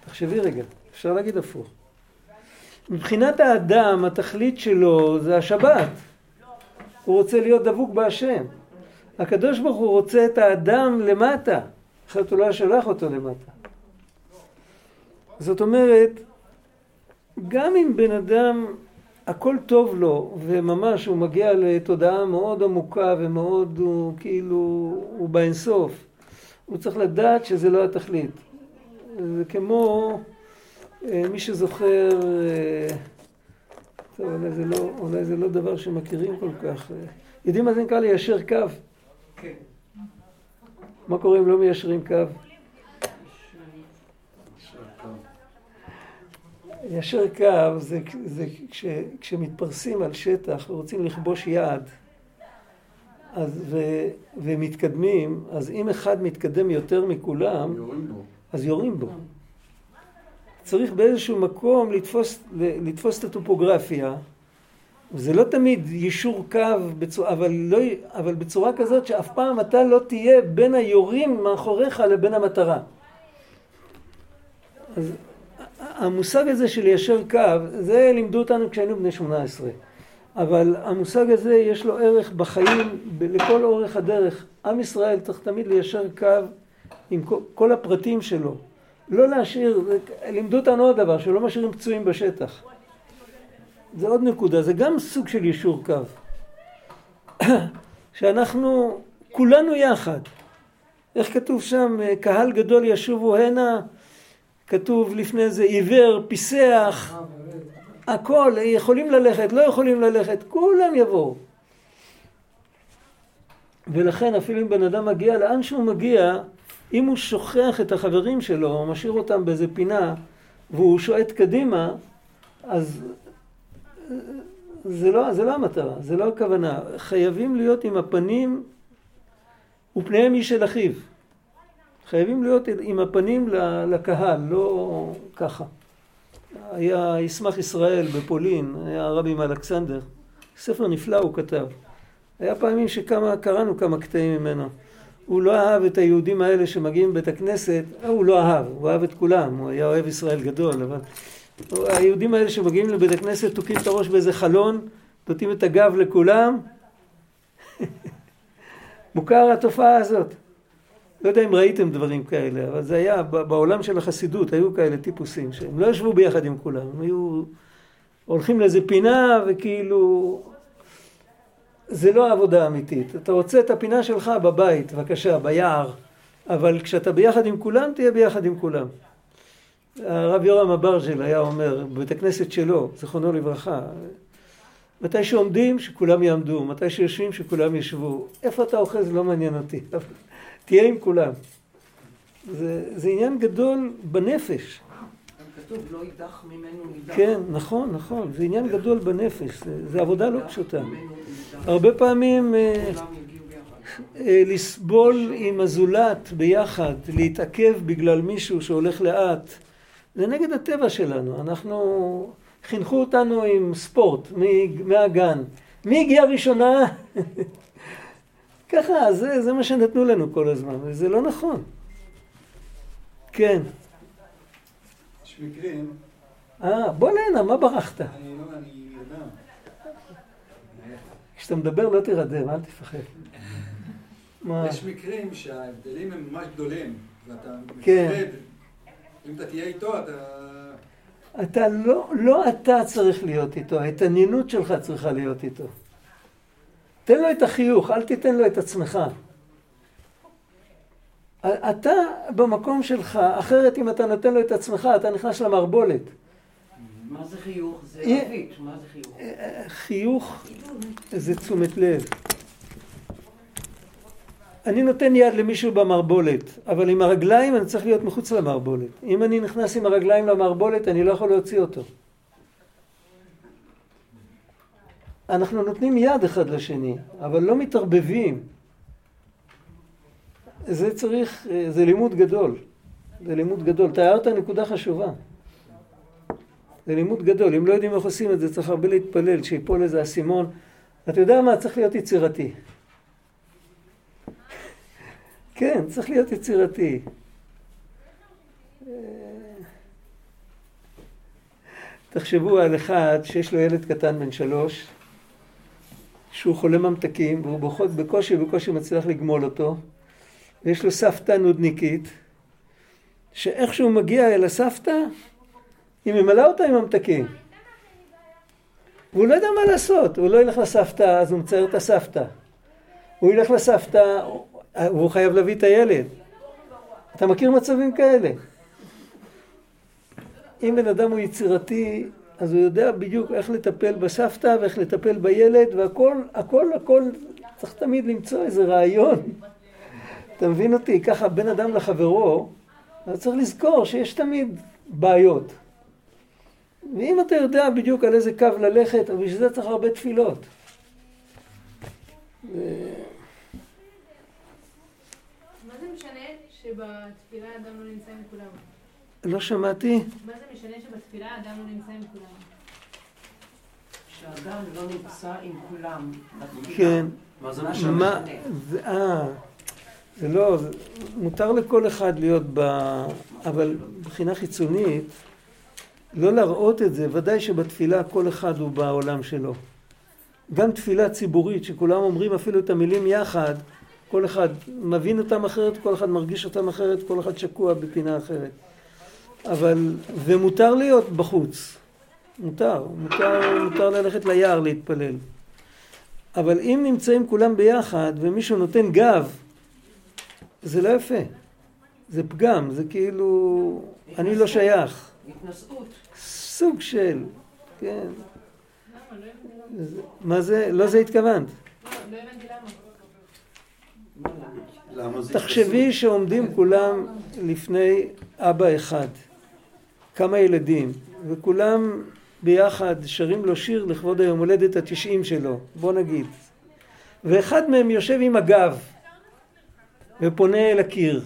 תחשבי רגע, אפשר להגיד הפוך. מבחינת האדם, התכלית שלו זה השבת. הוא רוצה להיות דבוק בהשם. הקדוש ברוך הוא רוצה את האדם למטה, אחרת הוא לא היה שולח אותו למטה. זאת אומרת, גם אם בן אדם הכל טוב לו, וממש הוא מגיע לתודעה מאוד עמוקה ומאוד, הוא כאילו, הוא באינסוף, הוא צריך לדעת שזה לא התכלית. זה כמו, אה, מי שזוכר, אה, טוב, אולי זה, לא, אולי זה לא דבר שמכירים כל כך. יודעים מה זה נקרא ליישר קו? כן. מה קורה אם לא מיישרים קו? ליישר קו זה, זה כש, כשמתפרסים על שטח ורוצים לכבוש יעד אז, ו, ומתקדמים, אז אם אחד מתקדם יותר מכולם, יורים בו. אז יורים בו. צריך באיזשהו מקום לתפוס, לתפוס את הטופוגרפיה. זה לא תמיד יישור קו, בצורה, אבל, לא, אבל בצורה כזאת שאף פעם אתה לא תהיה בין היורים מאחוריך לבין המטרה. אז המושג הזה של יישר קו, זה לימדו אותנו כשהיינו בני 18. אבל המושג הזה יש לו ערך בחיים, לכל אורך הדרך. עם ישראל צריך תמיד ליישר קו עם כל, כל הפרטים שלו. לא להשאיר, לימדו אותנו עוד דבר, שלא משאירים פצועים בשטח. זה עוד נקודה, זה גם סוג של יישור קו. (coughs) שאנחנו כולנו יחד. איך כתוב שם, קהל גדול ישובו הנה, כתוב לפני זה עיוור, פיסח, הכל, יכולים ללכת, לא יכולים ללכת, כולם יבואו. ולכן אפילו אם בן אדם מגיע לאן שהוא מגיע, אם הוא שוכח את החברים שלו, או משאיר אותם באיזה פינה, והוא שועט קדימה, אז זה לא, זה לא המטרה, זה לא הכוונה. חייבים להיות עם הפנים ופניהם איש אל אחיו. חייבים להיות עם הפנים לקהל, לא ככה. היה ישמח ישראל בפולין, היה הרבי מאלכסנדר, ספר נפלא הוא כתב. היה פעמים שקראנו כמה קטעים ממנו. הוא לא אהב את היהודים האלה שמגיעים לבית הכנסת, הוא לא אהב, הוא אהב את כולם, הוא היה אוהב ישראל גדול, אבל היהודים האלה שמגיעים לבית הכנסת תוקעים את הראש באיזה חלון, נותנים את הגב לכולם. (laughs) מוכר התופעה הזאת. לא יודע אם ראיתם דברים כאלה, אבל זה היה בעולם של החסידות, היו כאלה טיפוסים שהם לא ישבו ביחד עם כולם, הם היו הולכים לאיזה פינה וכאילו זה לא עבודה אמיתית. אתה רוצה את הפינה שלך בבית, בבקשה, ביער, אבל כשאתה ביחד עם כולם, תהיה ביחד עם כולם. הרב יורם אברג'ל היה אומר, בבית הכנסת שלו, זיכרונו לברכה, מתי שעומדים, שכולם יעמדו, מתי שיושבים, שכולם ישבו. איפה אתה אוחז, לא מעניין אותי. תהיה עם כולם. זה, זה עניין גדול בנפש. כתוב, לא יידח ממנו נידח. כן, נכון, נכון. זה עניין גדול בנפש. זה, זה עבודה לא פשוטה. הרבה פעמים אה, אה, לסבול עם הזולת ביחד, להתעכב בגלל מישהו שהולך לאט, זה נגד הטבע שלנו. אנחנו, חינכו אותנו עם ספורט מהגן. מי הגיע ראשונה? (laughs) ככה, זה, זה מה שנתנו לנו כל הזמן, וזה לא נכון. כן. יש מקרים... אה, בוא הנה, מה ברחת? אני לא, אני יודע. כשאתה מדבר לא תירדם, אל תפחד. יש מקרים שההבדלים הם ממש גדולים, ואתה כן. מפחד, אם אתה תהיה איתו, אתה... אתה לא, לא אתה צריך להיות איתו, ההתעניינות שלך צריכה להיות איתו. תן לו את החיוך, אל תיתן לו את עצמך. אתה במקום שלך, אחרת אם אתה נותן לו את עצמך, אתה נכנס למערבולת. מה זה חיוך? זה ערבית, מה זה חיוך? חיוך זה תשומת לב. אני נותן יד למישהו במערבולת, אבל עם הרגליים אני צריך להיות מחוץ למערבולת. אם אני נכנס עם הרגליים למערבולת, אני לא יכול להוציא אותו. אנחנו נותנים יד אחד לשני, אבל לא מתערבבים. זה צריך, זה לימוד גדול. זה לימוד גדול. אתה הערת נקודה חשובה. זה לימוד גדול. אם לא יודעים איך עושים את זה, צריך הרבה להתפלל, שיפול איזה אסימון. אתה יודע מה? צריך להיות יצירתי. (laughs) כן, צריך להיות יצירתי. תחשבו על אחד שיש לו ילד קטן בן שלוש, שהוא חולה ממתקים, והוא בכל, בקושי בקושי מצליח לגמול אותו, ויש לו סבתא נודניקית, שאיך שהוא מגיע אל הסבתא, היא ממלאה אותה עם ממתקים. והוא לא יודע מה לעשות, הוא לא ילך לסבתא, אז הוא מצייר את הסבתא. הוא ילך לסבתא, והוא חייב להביא את הילד. אתה מכיר מצבים כאלה? אם בן אדם הוא יצירתי, אז הוא יודע בדיוק איך לטפל בסבתא ואיך לטפל בילד והכל, הכל, הכל, צריך תמיד למצוא איזה רעיון. אתה מבין אותי? ככה בין אדם לחברו, אז צריך לזכור שיש תמיד בעיות. ואם אתה יודע בדיוק על איזה קו ללכת, אז בשביל זה צריך הרבה תפילות. ו- מה זה משנה שבתפילה אדם לא נמצא עם כולם? לא שמעתי? מה זה משנה שבתפילה אדם לא נמצא עם כולם? שאדם לא נמצא עם כולם. בתפילה. כן. מה זה משנה? אה, זה לא, זה, מותר לכל אחד להיות ב... אבל מבחינה חיצונית, לא להראות את זה, ודאי שבתפילה כל אחד הוא בעולם שלו. גם תפילה ציבורית, שכולם אומרים אפילו את המילים יחד, כל אחד מבין אותם אחרת, כל אחד מרגיש אותם אחרת, כל אחד שקוע בפינה אחרת. אבל, ומותר להיות בחוץ. מותר, מותר, מותר ללכת ליער להתפלל. אבל אם נמצאים כולם ביחד ומישהו נותן גב, זה לא יפה. זה פגם, זה כאילו, אני לא שייך. התנשאות. סוג של, כן. לא זה- מה זה? לא זה התכוונת. זה תחשבי שעומדים כולם לפני אבא אחד, כמה ילדים, וכולם ביחד שרים לו שיר לכבוד היום הולדת התשעים שלו, בוא נגיד. ואחד מהם יושב עם הגב ופונה אל הקיר.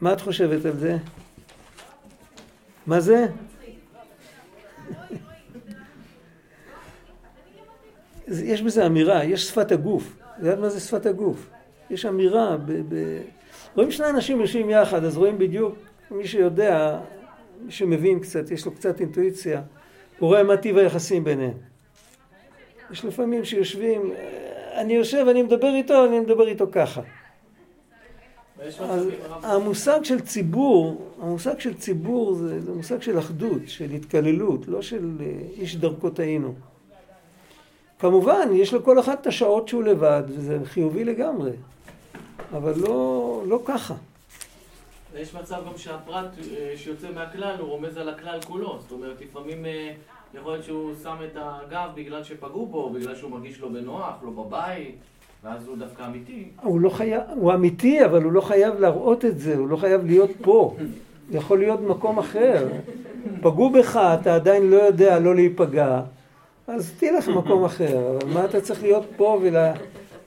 מה את חושבת על זה? מה זה? (laughs) יש בזה אמירה, יש שפת הגוף. אתה יודעת מה זה שפת הגוף? יש אמירה, ב, ב... רואים שני אנשים יושבים יחד, אז רואים בדיוק, מי שיודע, מי שמבין קצת, יש לו קצת אינטואיציה, הוא רואה מה טיב היחסים ביניהם. יש לפעמים שיושבים, אני יושב, אני מדבר איתו, אני מדבר איתו ככה. אז המושג של ציבור, המושג של ציבור זה, זה מושג של אחדות, של התקללות, לא של אה, איש דרכו טעינו. כמובן, יש לכל אחד את השעות שהוא לבד, וזה חיובי לגמרי, אבל לא, לא ככה. ויש מצב גם שהפרט אה, שיוצא מהכלל הוא רומז על הכלל כולו. זאת אומרת, לפעמים אה, יכול להיות שהוא שם את הגב בגלל שפגעו בו, בגלל שהוא מרגיש לא בנוח, לא בבית, ואז הוא דווקא אמיתי. הוא לא חייב, הוא אמיתי, אבל הוא לא חייב להראות את זה, הוא לא חייב להיות פה. זה (laughs) יכול להיות במקום אחר. פגעו בך, אתה עדיין לא יודע לא להיפגע, אז תלך למקום אחר. אבל מה אתה צריך להיות פה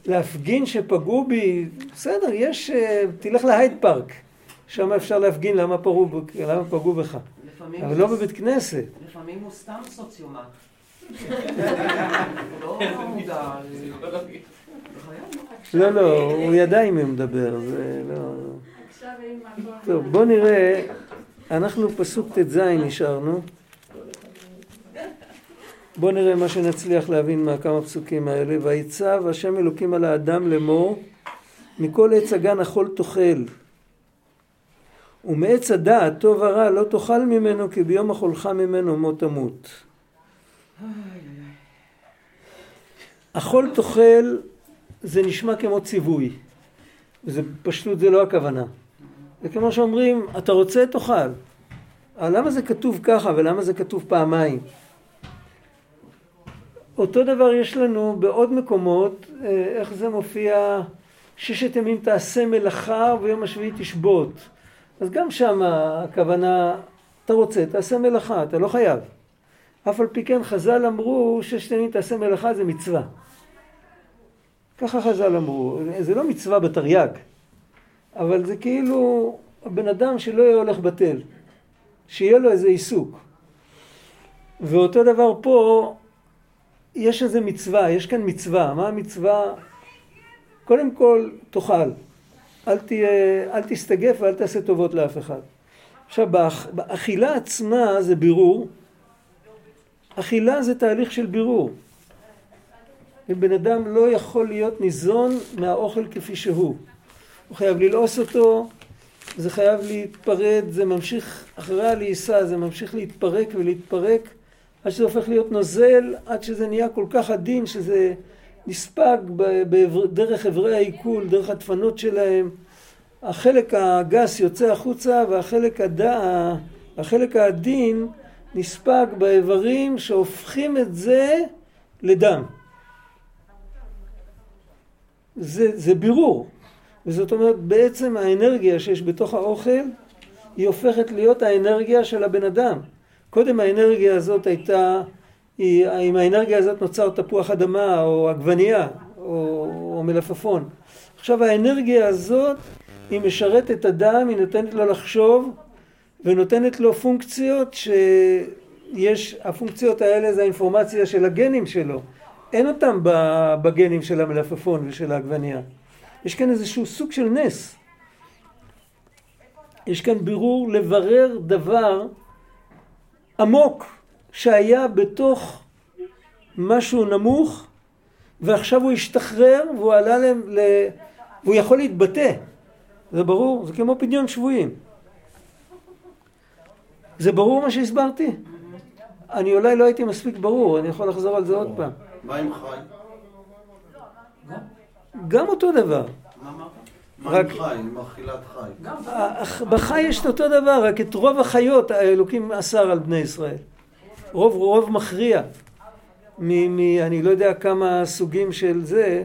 ולהפגין שפגעו בי? בסדר, יש... אה, תלך להייד פארק. שם אפשר להפגין למה פגעו, למה פגעו בך. אבל לא בבית כנסת. לפעמים הוא סתם סוציומט. (laughs) הוא לא מודע. לא, לא, הוא ידע עם מי הוא מדבר, זה לא... טוב, בוא נראה, אנחנו פסוק ט"ז נשארנו. בוא נראה מה שנצליח להבין מהכמה פסוקים האלה. ויצב השם אלוקים על האדם לאמור, מכל עץ הגן אכול תאכל. ומעץ הדעת טוב ורע לא תאכל ממנו כי ביום אכולך ממנו מות תמות. אכול תאכל זה נשמע כמו ציווי. וזה פשטות זה לא הכוונה. זה כמו שאומרים, אתה רוצה תאכל. אבל למה זה כתוב ככה ולמה זה כתוב פעמיים? אותו דבר יש לנו בעוד מקומות, אה, איך זה מופיע, ששת ימים תעשה מלאכה וביום השביעי תשבות. אז גם שם הכוונה, אתה רוצה, תעשה מלאכה, אתה לא חייב. אף על פי כן חז"ל אמרו ששת ימים תעשה מלאכה זה מצווה. ככה חז"ל אמרו, זה לא מצווה בתרי"ג, אבל זה כאילו הבן אדם שלא יהיה הולך בטל, שיהיה לו איזה עיסוק. ואותו דבר פה, יש איזה מצווה, יש כאן מצווה, מה המצווה? קודם כל, תאכל, אל, תהיה, אל תסתגף ואל תעשה טובות לאף אחד. עכשיו, באכ- באכילה עצמה זה בירור, אכילה זה תהליך של בירור. ובן אדם לא יכול להיות ניזון מהאוכל כפי שהוא. הוא חייב ללעוס אותו, זה חייב להתפרד, זה ממשיך אחרי הלעיסה, זה ממשיך להתפרק ולהתפרק עד שזה הופך להיות נוזל, עד שזה נהיה כל כך עדין שזה נספג דרך אברי העיכול, דרך הדפנות שלהם. החלק הגס יוצא החוצה והחלק הד... החלק העדין נספג באיברים שהופכים את זה לדם. זה, זה בירור. וזאת אומרת, בעצם האנרגיה שיש בתוך האוכל, היא הופכת להיות האנרגיה של הבן אדם. קודם האנרגיה הזאת הייתה, היא, עם האנרגיה הזאת נוצר תפוח אדמה או עגבנייה או, או מלפפון. עכשיו האנרגיה הזאת היא משרתת אדם, היא נותנת לו לחשוב ונותנת לו פונקציות שיש, הפונקציות האלה זה האינפורמציה של הגנים שלו. אין אותם בגנים של המלפפון ושל העגבנייה. יש כאן איזשהו סוג של נס. יש כאן בירור לברר דבר עמוק שהיה בתוך משהו נמוך ועכשיו הוא השתחרר והוא עלה ל... ל... והוא יכול להתבטא. זה ברור? זה כמו פדיון שבויים. זה ברור מה שהסברתי? אני אולי לא הייתי מספיק ברור, אני יכול לחזור על זה עוד פעם. מה עם חי? גם אותו דבר. רק-? אך בחי יש את אותו דבר, רק את רוב החיות האלוקים אסר על בני ישראל. רוב רוב מכריע. מ, מ, אני לא יודע כמה סוגים של זה,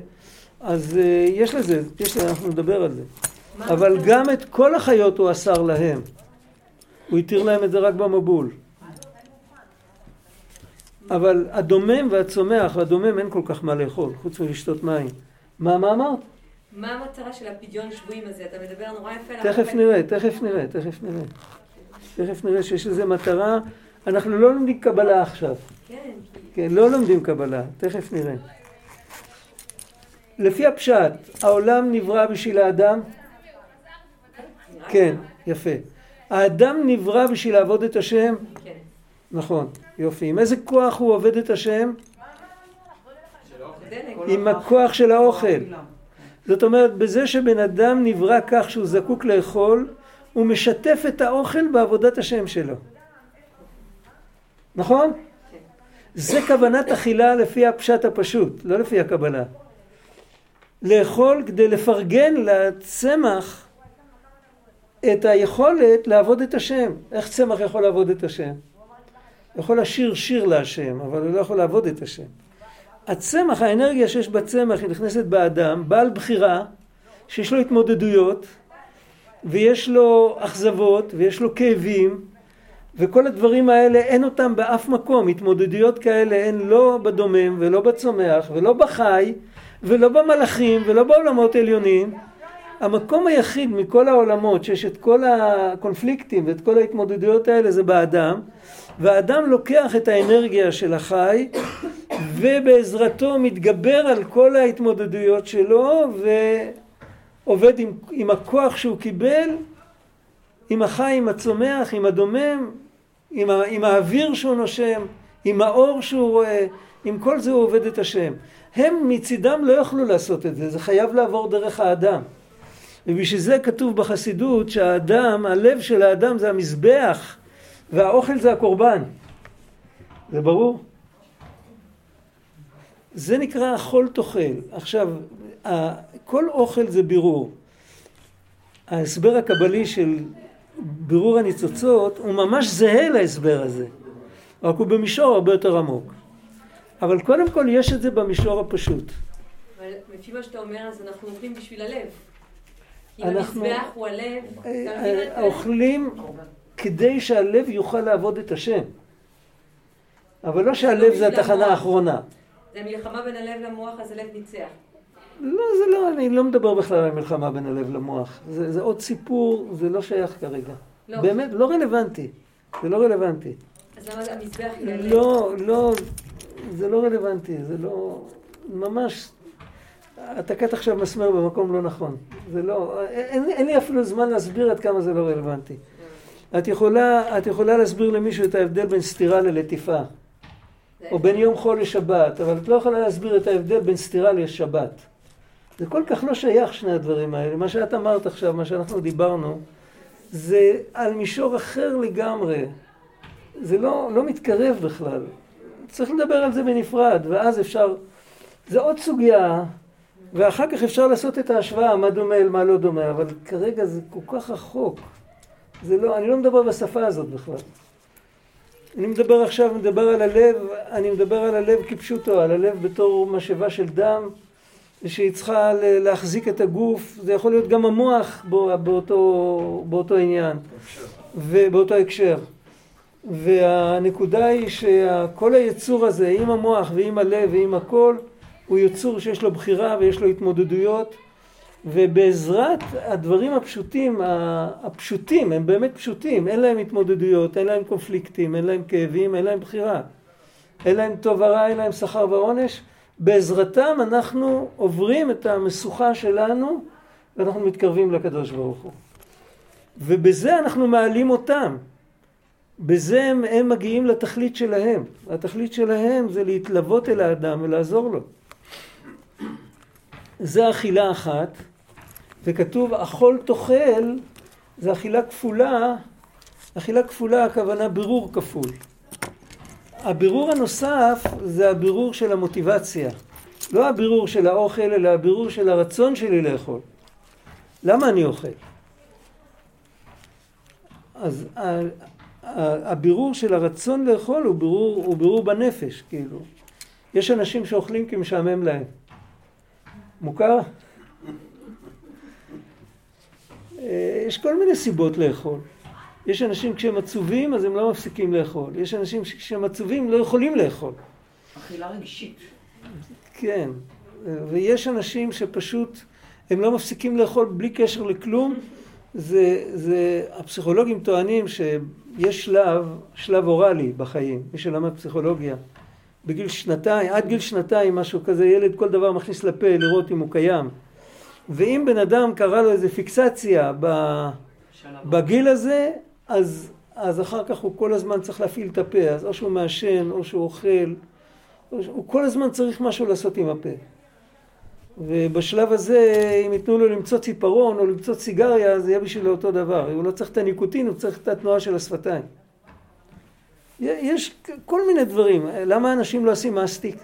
אז uh, יש לזה, יש לזה, אנחנו נדבר על זה. אבל גם את כל החיות הוא אסר להם. הוא התיר להם את זה רק במבול. אבל הדומם והצומח, והדומם אין כל כך מה לאכול, חוץ מלשתות מים. מה, מה אמרת? מה המטרה של הפדיון שבויים הזה? אתה מדבר נורא יפה. על תכף. נראה, תכף נראה, תכף נראה. תכף נראה שיש לזה מטרה. אנחנו לא לומדים קבלה עכשיו. כן, כן, לא לומדים קבלה, תכף נראה. לפי הפשט, העולם נברא בשביל האדם? כן, יפה. האדם נברא בשביל לעבוד את השם? כן. נכון, יופי. עם איזה כוח הוא עובד את השם? עם הכוח של האוכל. זאת אומרת, בזה שבן אדם נברא כך שהוא זקוק לאכול, הוא משתף את האוכל בעבודת השם שלו. נכון? זה כוונת אכילה לפי הפשט הפשוט, לא לפי הקבלה. לאכול כדי לפרגן לצמח את היכולת לעבוד את השם. איך צמח יכול לעבוד את השם? הוא יכול לשיר שיר להשם, אבל הוא לא יכול לעבוד את השם. הצמח, האנרגיה שיש בצמח היא נכנסת באדם, בעל בחירה, שיש לו התמודדויות, ויש לו אכזבות, ויש לו כאבים, וכל הדברים האלה אין אותם באף מקום. התמודדויות כאלה אין לא בדומם, ולא בצומח, ולא בחי, ולא במלאכים, ולא בעולמות עליונים. המקום היחיד מכל העולמות שיש את כל הקונפליקטים ואת כל ההתמודדויות האלה זה באדם, והאדם לוקח את האנרגיה של החי ובעזרתו מתגבר על כל ההתמודדויות שלו ועובד עם, עם הכוח שהוא קיבל, עם החי, עם הצומח, עם הדומם, עם, ה, עם האוויר שהוא נושם, עם האור שהוא רואה, עם כל זה הוא עובד את השם. הם מצידם לא יכלו לעשות את זה, זה חייב לעבור דרך האדם. ובשביל זה כתוב בחסידות שהאדם, הלב של האדם זה המזבח והאוכל זה הקורבן. זה ברור? זה נקרא אכול תאכל. עכשיו, כל אוכל זה בירור. ההסבר הקבלי של בירור הניצוצות הוא ממש זהה להסבר הזה, רק הוא במישור הרבה יותר עמוק. אבל קודם כל יש את זה במישור הפשוט. אבל לפי מה שאתה אומר, אז אנחנו עובדים בשביל הלב. אם אנחנו- המזבח הוא הלב, אה, אה, אוכלים כדי שהלב יוכל לעבוד את השם. אבל לא שהלב זה התחנה האחרונה. זה מלחמה בין הלב למוח, אז הלב ניצח. לא, זה לא, אני לא מדבר בכלל על מלחמה בין הלב למוח. זה, זה עוד סיפור, זה לא שייך כרגע. לא. באמת, לא רלוונטי. זה לא רלוונטי. אז למה המזבח? לא, לא, זה לא רלוונטי, זה לא, ממש, אתה קט עכשיו מסמר במקום לא נכון. זה לא, אין, אין לי אפילו זמן להסביר עד כמה זה לא רלוונטי. את יכולה, את יכולה להסביר למישהו את ההבדל בין סתירה ללטיפה, או בין יום חול לשבת, אבל את לא יכולה להסביר את ההבדל בין סתירה לשבת. זה כל כך לא שייך שני הדברים האלה. מה שאת אמרת עכשיו, מה שאנחנו דיברנו, זה על מישור אחר לגמרי. זה לא, לא מתקרב בכלל. צריך לדבר על זה בנפרד, ואז אפשר... זה עוד סוגיה, ואחר כך אפשר לעשות את ההשוואה, מה דומה אל מה לא דומה, אבל כרגע זה כל כך רחוק. זה לא, אני לא מדבר בשפה הזאת בכלל. אני מדבר עכשיו, מדבר על הלב, אני מדבר על הלב כפשוטו, על הלב בתור משאבה של דם, שהיא צריכה להחזיק את הגוף, זה יכול להיות גם המוח באותו, באותו עניין, ובאותו הקשר. והנקודה היא שכל היצור הזה, עם המוח ועם הלב ועם הכל, הוא יצור שיש לו בחירה ויש לו התמודדויות, ובעזרת הדברים הפשוטים, הפשוטים, הם באמת פשוטים, אין להם התמודדויות, אין להם קונפליקטים, אין להם כאבים, אין להם בחירה. אין להם טוב ורע, אין להם שכר ועונש. בעזרתם אנחנו עוברים את המשוכה שלנו ואנחנו מתקרבים לקדוש ברוך הוא. ובזה אנחנו מעלים אותם. בזה הם, הם מגיעים לתכלית שלהם. התכלית שלהם זה להתלוות אל האדם ולעזור לו. זה אכילה אחת, וכתוב אכול תאכל, זה אכילה כפולה, אכילה כפולה הכוונה בירור כפול. הבירור הנוסף זה הבירור של המוטיבציה. לא הבירור של האוכל, אלא הבירור של הרצון שלי לאכול. למה אני אוכל? אז הבירור של הרצון לאכול הוא בירור, הוא בירור בנפש, כאילו. יש אנשים שאוכלים כי משעמם להם. מוכר? אה, יש כל מיני סיבות לאכול. יש אנשים כשהם עצובים אז הם לא מפסיקים לאכול. יש אנשים שכשהם עצובים לא יכולים לאכול. אכילה רגשית. כן, ויש אנשים שפשוט הם לא מפסיקים לאכול בלי קשר לכלום. זה, זה, הפסיכולוגים טוענים שיש שלב, שלב אוראלי בחיים, מי שלמד פסיכולוגיה. בגיל שנתיים, עד גיל שנתיים, משהו כזה, ילד כל דבר מכניס לפה לראות אם הוא קיים. ואם בן אדם קרא לו איזה פיקסציה בגיל הזה, אז, אז אחר כך הוא כל הזמן צריך להפעיל את הפה, אז או שהוא מעשן, או שהוא אוכל, או שהוא כל הזמן צריך משהו לעשות עם הפה. ובשלב הזה, אם ייתנו לו למצוא ציפרון או למצוא סיגריה, זה יהיה בשבילו אותו דבר. הוא לא צריך את הניקוטין, הוא צריך את התנועה של השפתיים. יש כל מיני דברים. למה אנשים לא עושים מסטיק?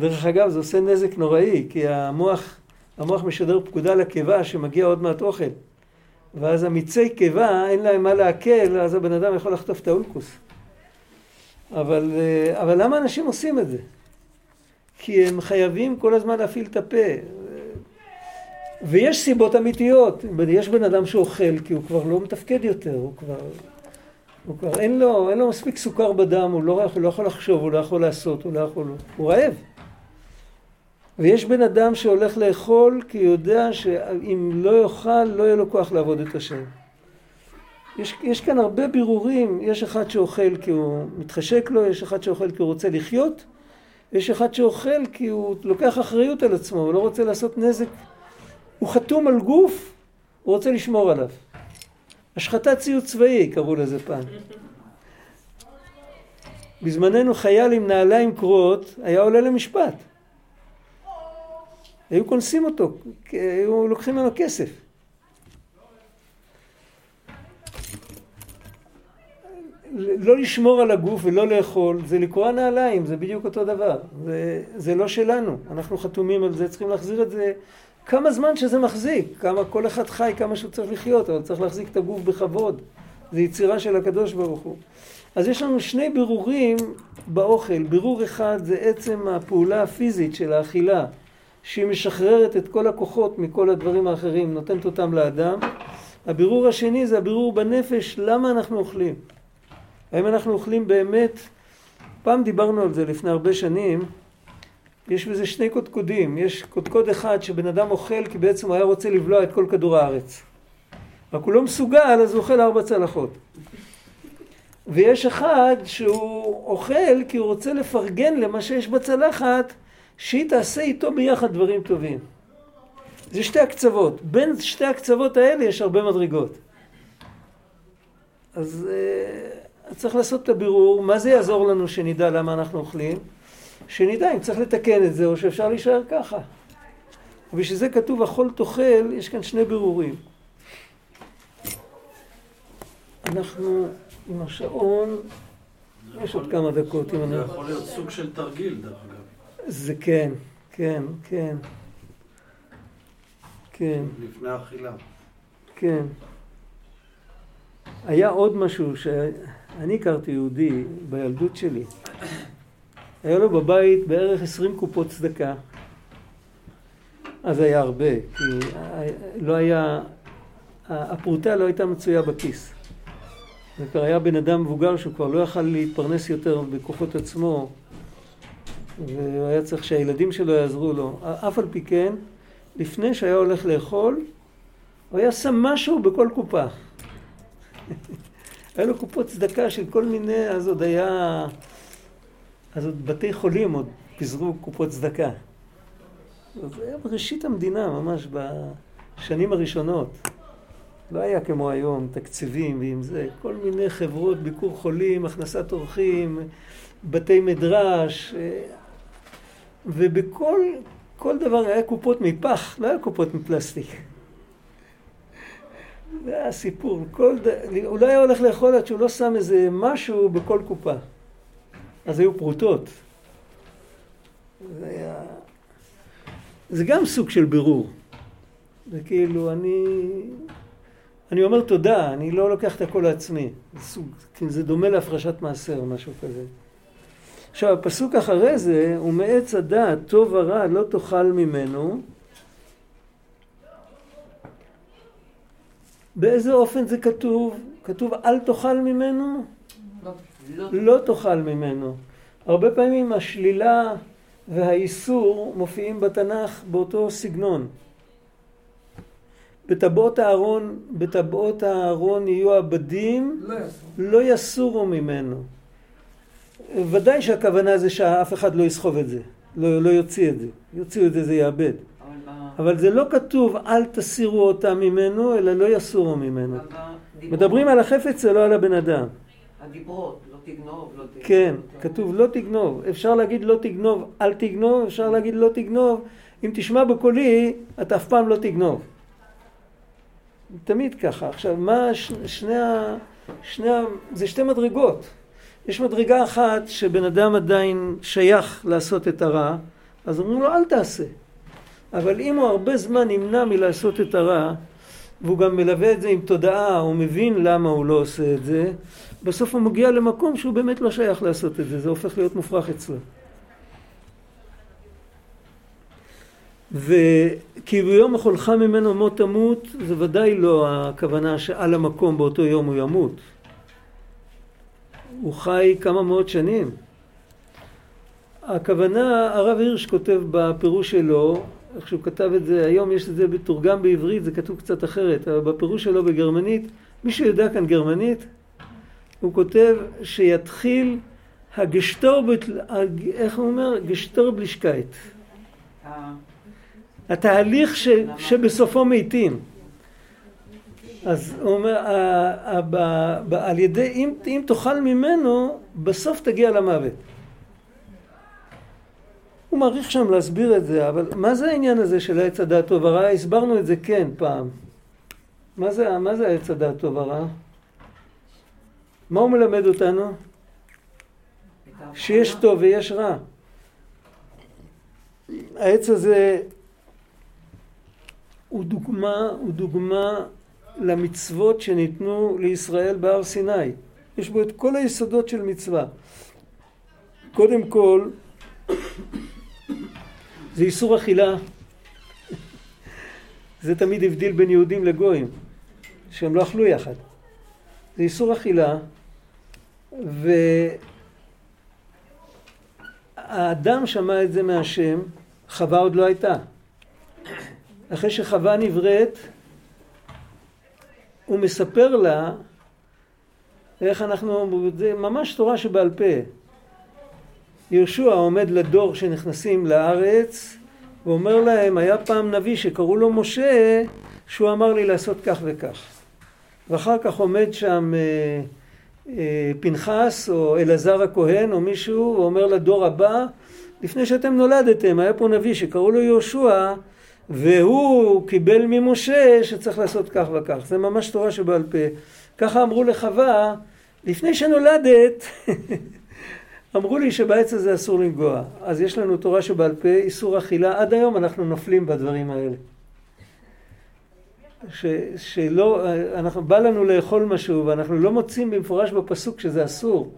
דרך אגב, זה עושה נזק נוראי, כי המוח, המוח משדר פקודה לקיבה שמגיע עוד מעט אוכל. ואז המיצי קיבה, אין להם מה לעכל, אז הבן אדם יכול לחטוף את האולקוס. אבל, אה, אבל למה אנשים עושים את זה? כי הם חייבים כל הזמן להפעיל את הפה. ויש סיבות אמיתיות. יש בן אדם שאוכל כי הוא כבר לא מתפקד יותר, הוא כבר... הוא כבר אין לו, אין לו מספיק סוכר בדם, הוא לא, הוא לא יכול לחשוב, הוא לא יכול לעשות, הוא לא יכול... הוא רעב. ויש בן אדם שהולך לאכול כי הוא יודע שאם לא יאכל לא יהיה לו כוח לעבוד את השם. יש, יש כאן הרבה בירורים, יש אחד שאוכל כי הוא מתחשק לו, יש אחד שאוכל כי הוא רוצה לחיות, יש אחד שאוכל כי הוא לוקח אחריות על עצמו, הוא לא רוצה לעשות נזק. הוא חתום על גוף, הוא רוצה לשמור עליו. השחתת ציוד צבאי קראו לזה פעם. בזמננו חייל עם נעליים קרועות היה עולה למשפט. היו קונסים אותו, היו לוקחים ממנו כסף. לא לשמור על הגוף ולא לאכול, זה לקרוע נעליים, זה בדיוק אותו דבר. זה, זה לא שלנו, אנחנו חתומים על זה, צריכים להחזיר את זה כמה זמן שזה מחזיק, כמה כל אחד חי, כמה שהוא צריך לחיות, אבל צריך להחזיק את הגוף בכבוד. זה יצירה של הקדוש ברוך הוא. אז יש לנו שני בירורים באוכל. בירור אחד זה עצם הפעולה הפיזית של האכילה. שהיא משחררת את כל הכוחות מכל הדברים האחרים, נותנת אותם לאדם. הבירור השני זה הבירור בנפש, למה אנחנו אוכלים. האם אנחנו אוכלים באמת, פעם דיברנו על זה לפני הרבה שנים, יש בזה שני קודקודים, יש קודקוד אחד שבן אדם אוכל כי בעצם הוא היה רוצה לבלוע את כל כדור הארץ. רק הוא לא מסוגל אז הוא אוכל ארבע צלחות. ויש אחד שהוא אוכל כי הוא רוצה לפרגן למה שיש בצלחת שהיא תעשה איתו ביחד דברים טובים. זה שתי הקצוות. בין שתי הקצוות האלה יש הרבה מדרגות. אז uh, צריך לעשות את הבירור, מה זה יעזור לנו שנדע למה אנחנו אוכלים? שנדע אם צריך לתקן את זה או שאפשר להישאר ככה. ובשביל זה כתוב אכול תאכל, יש כאן שני בירורים. אנחנו עם השעון, יש עוד כמה דקות אם אני... זה יכול להיות סוג של תרגיל דרך אגב. זה כן, כן, כן. כן. לפני אכילה. כן. היה עוד משהו שאני הכרתי יהודי בילדות שלי. היה לו בבית בערך עשרים קופות צדקה. אז היה הרבה, כי לא היה, הפרוטה לא הייתה מצויה בכיס. זה כבר היה בן אדם מבוגר שהוא כבר לא יכל להתפרנס יותר בכוחות עצמו, והוא היה צריך שהילדים שלו יעזרו לו. אף על פי כן, לפני שהיה הולך לאכול, הוא היה שם משהו בכל קופה. (laughs) היה לו קופות צדקה של כל מיני, אז עוד היה, אז עוד בתי חולים עוד פיזרו קופות צדקה. זה היה בראשית המדינה, ממש בשנים הראשונות. לא היה כמו היום, תקציבים ועם זה, כל מיני חברות, ביקור חולים, הכנסת אורחים, בתי מדרש, אה, ובכל כל דבר היה קופות מפח, לא היה קופות מפלסטיק. זה היה סיפור. כל ד... הוא לא היה הולך לאכול עד שהוא לא שם איזה משהו בכל קופה. אז היו פרוטות. זה היה... זה גם סוג של בירור. זה כאילו, אני... אני אומר תודה, אני לא לוקח את הכל לעצמי. זה, סוג, זה דומה להפרשת מעשר משהו כזה. עכשיו, הפסוק אחרי זה, ומעץ הדעת טוב ורע לא תאכל ממנו. באיזה אופן זה כתוב? כתוב אל תאכל ממנו? לא, לא. לא תאכל ממנו. הרבה פעמים השלילה והאיסור מופיעים בתנ"ך באותו סגנון. בטבעות הארון, בטבעות הארון יהיו עבדים, לא, לא יסורו ממנו. ודאי שהכוונה זה שאף אחד לא יסחוב את זה, לא, לא יוציא את זה. יוציאו את זה, זה יאבד. אבל זה לא כתוב אל תסירו אותם ממנו, אלא לא יסורו ממנו. מדברים על החפץ ולא על הבן אדם. הדיברות, לא תגנוב, לא תגנוב. כן, כתוב לא תגנוב. אפשר להגיד לא תגנוב, אל תגנוב, אפשר להגיד לא תגנוב. אם תשמע בקולי, אתה אף פעם לא תגנוב. תמיד ככה. עכשיו, מה שני ה... שני ה... זה שתי מדרגות. יש מדרגה אחת שבן אדם עדיין שייך לעשות את הרע, אז אומרים לו אל תעשה. אבל אם הוא הרבה זמן נמנע מלעשות את הרע, והוא גם מלווה את זה עם תודעה, הוא מבין למה הוא לא עושה את זה, בסוף הוא מגיע למקום שהוא באמת לא שייך לעשות את זה, זה הופך להיות מופרך אצלו. וכי ביום אכולך ממנו מות תמות, זה ודאי לא הכוונה שעל המקום באותו יום הוא ימות. הוא חי כמה מאות שנים. הכוונה, הרב הירש כותב בפירוש שלו, איך שהוא כתב את זה, היום יש את זה בתורגם בעברית, זה כתוב קצת אחרת, אבל בפירוש שלו בגרמנית, מי שיודע כאן גרמנית, הוא כותב שיתחיל הגשטורבט, איך הוא אומר? גשטורבלישקייט. התהליך ש, שבסופו מתים. אז הוא אומר, על ידי, אם, אם תאכל ממנו, בסוף תגיע למוות. הוא מעריך שם להסביר את זה, אבל מה זה העניין הזה של העץ הדעת טוב ורע? הסברנו את זה כן פעם. מה זה, מה זה העץ הדעת טוב ורע? מה הוא מלמד אותנו? שיש טוב ויש רע. העץ הזה הוא דוגמה, הוא דוגמה למצוות שניתנו לישראל בהר סיני. יש בו את כל היסודות של מצווה. קודם כל, זה איסור אכילה. זה תמיד הבדיל בין יהודים לגויים, שהם לא אכלו יחד. זה איסור אכילה, והאדם שמע את זה מהשם, חווה עוד לא הייתה. אחרי שחווה נבראת, הוא מספר לה איך אנחנו, זה ממש תורה שבעל פה. יהושע עומד לדור שנכנסים לארץ ואומר להם, היה פעם נביא שקראו לו משה, שהוא אמר לי לעשות כך וכך. ואחר כך עומד שם אה, אה, פנחס או אלעזר הכהן או מישהו ואומר לדור הבא, לפני שאתם נולדתם היה פה נביא שקראו לו יהושע והוא קיבל ממשה שצריך לעשות כך וכך. זה ממש תורה שבעל פה. ככה אמרו לחווה, לפני שנולדת, (laughs) אמרו לי שבעץ הזה אסור לנגוע. אז יש לנו תורה שבעל פה, איסור אכילה, עד היום אנחנו נופלים בדברים האלה. ש, שלא, אנחנו, בא לנו לאכול משהו ואנחנו לא מוצאים במפורש בפסוק שזה אסור.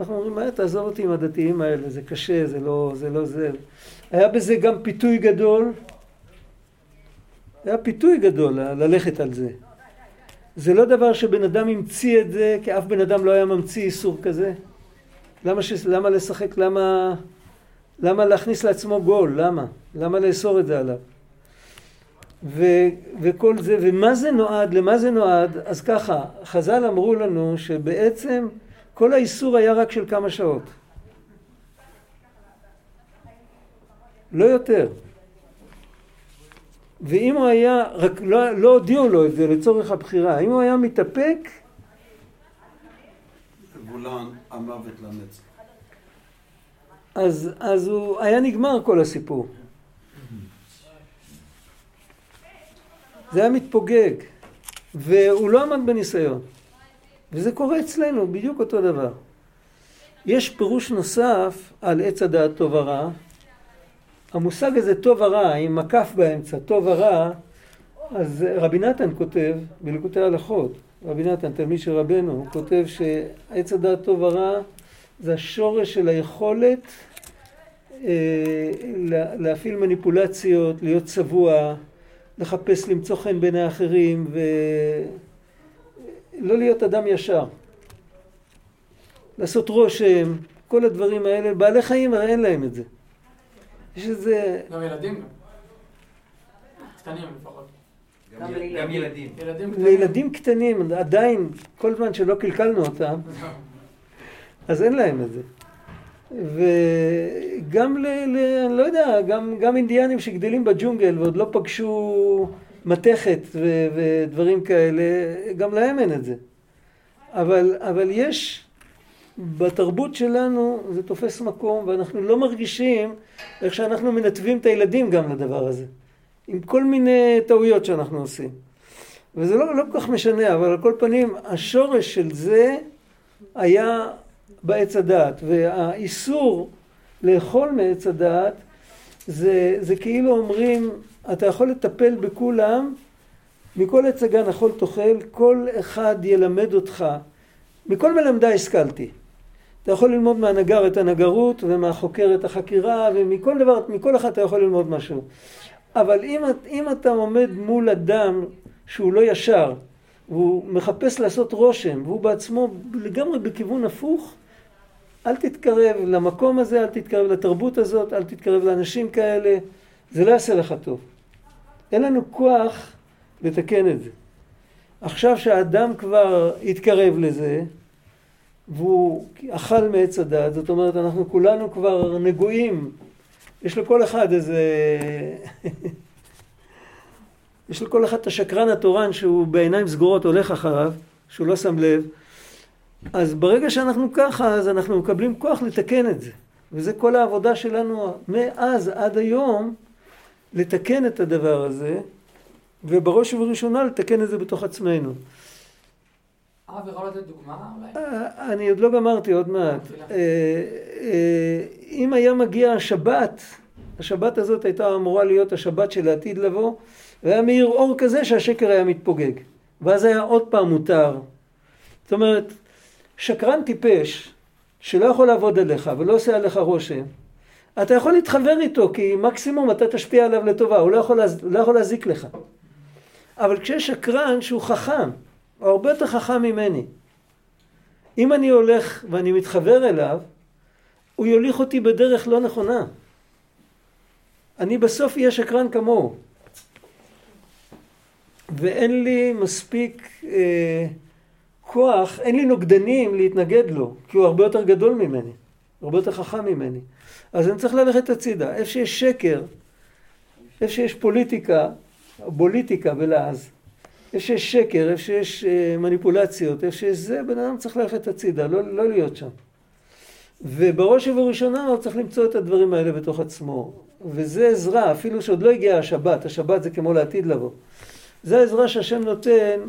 אנחנו אומרים, מה, תעזוב אותי עם הדתיים האלה, זה קשה, זה לא זה. לא זה. היה בזה גם פיתוי גדול. היה פיתוי גדול ללכת על זה. זה לא דבר שבן אדם המציא את זה, כי אף בן אדם לא היה ממציא איסור כזה. למה, ש... למה לשחק? למה... למה להכניס לעצמו גול? למה? למה לאסור את זה עליו? ו... וכל זה, ומה זה נועד? למה זה נועד? אז ככה, חז"ל אמרו לנו שבעצם כל האיסור היה רק של כמה שעות. לא יותר. ואם הוא היה, רק לא, לא הודיעו לו את זה לצורך הבחירה, אם הוא היה מתאפק... גולן המוות לנצח. אז, אז הוא היה נגמר כל הסיפור. זה היה מתפוגג, והוא לא עמד בניסיון. וזה קורה אצלנו, בדיוק אותו דבר. יש פירוש נוסף על עץ הדעת טוב ורע. המושג הזה טוב ורע, עם מקף באמצע, טוב ורע, אז רבי נתן כותב בליקוטי הלכות, רבי נתן, תלמיד של רבנו, הוא כותב שעץ הדעת טוב ורע זה השורש של היכולת אה, להפעיל מניפולציות, להיות צבוע, לחפש למצוא חן בעיני האחרים ולא להיות אדם ישר. לעשות רושם, כל הדברים האלה, בעלי חיים הרי אין להם את זה. יש איזה... גם ילדים קטנים לפחות. גם ילדים. לילדים קטנים, עדיין, כל זמן שלא קלקלנו אותם, אז אין להם את זה. וגם ל... ל אני לא יודע, גם, גם אינדיאנים שגדלים בג'ונגל ועוד לא פגשו מתכת ו, ודברים כאלה, גם להם אין את זה. אבל, אבל יש, בתרבות שלנו זה תופס מקום ואנחנו לא מרגישים איך שאנחנו מנתבים את הילדים גם לדבר הזה. עם כל מיני טעויות שאנחנו עושים. וזה לא, לא כל כך משנה, אבל על כל פנים השורש של זה היה בעץ הדעת, והאיסור לאכול מעץ הדעת זה, זה כאילו אומרים, אתה יכול לטפל בכולם, מכל עץ הגן אכול תאכל, כל אחד ילמד אותך, מכל מלמדי השכלתי. אתה יכול ללמוד מהנגר את הנגרות ומהחוקר את החקירה ומכל דבר, מכל אחד אתה יכול ללמוד משהו. אבל אם, אם אתה עומד מול אדם שהוא לא ישר, והוא מחפש לעשות רושם, והוא בעצמו לגמרי בכיוון הפוך, אל תתקרב למקום הזה, אל תתקרב לתרבות הזאת, אל תתקרב לאנשים כאלה, זה לא יעשה לך טוב. אין לנו כוח לתקן את זה. עכשיו שהאדם כבר התקרב לזה, והוא אכל מעץ הדת, זאת אומרת אנחנו כולנו כבר נגועים, יש לכל אחד איזה... (laughs) יש לכל אחד את השקרן התורן שהוא בעיניים סגורות הולך אחריו, שהוא לא שם לב, אז ברגע שאנחנו ככה, אז אנחנו מקבלים כוח לתקן את זה. וזה כל העבודה שלנו מאז עד היום, לתקן את הדבר הזה, ובראש ובראשונה לתקן את זה בתוך עצמנו. הרב יכול לתת דוגמה אולי? אה, אני עוד לא גמרתי, עוד מעט. אה, אה, אם היה מגיע השבת, השבת הזאת הייתה אמורה להיות השבת של העתיד לבוא, והיה מאיר אור כזה שהשקר היה מתפוגג. ואז היה עוד פעם מותר. זאת אומרת, שקרן טיפש, שלא יכול לעבוד עליך ולא עושה עליך רושם, אתה יכול להתחבר איתו, כי מקסימום אתה תשפיע עליו לטובה, הוא לא יכול. לא יכול להזיק לך. אבל כשיש שקרן שהוא חכם, הוא הרבה יותר חכם ממני, אם אני הולך ואני מתחבר אליו, הוא יוליך אותי בדרך לא נכונה. אני בסוף אהיה שקרן כמוהו. ואין לי מספיק... אה, כוח, אין לי נוגדנים להתנגד לו, כי הוא הרבה יותר גדול ממני, הרבה יותר חכם ממני. אז אני צריך ללכת הצידה. איפה שיש שקר, איפה שיש פוליטיקה, בוליטיקה בלעז, איפה שיש שקר, איפה שיש אה, מניפולציות, איפה שיש זה, בן אדם צריך ללכת הצידה, לא, לא להיות שם. ובראש ובראשונה הוא צריך למצוא את הדברים האלה בתוך עצמו. וזה עזרה, אפילו שעוד לא הגיעה השבת, השבת זה כמו לעתיד לבוא. זה העזרה שהשם נותן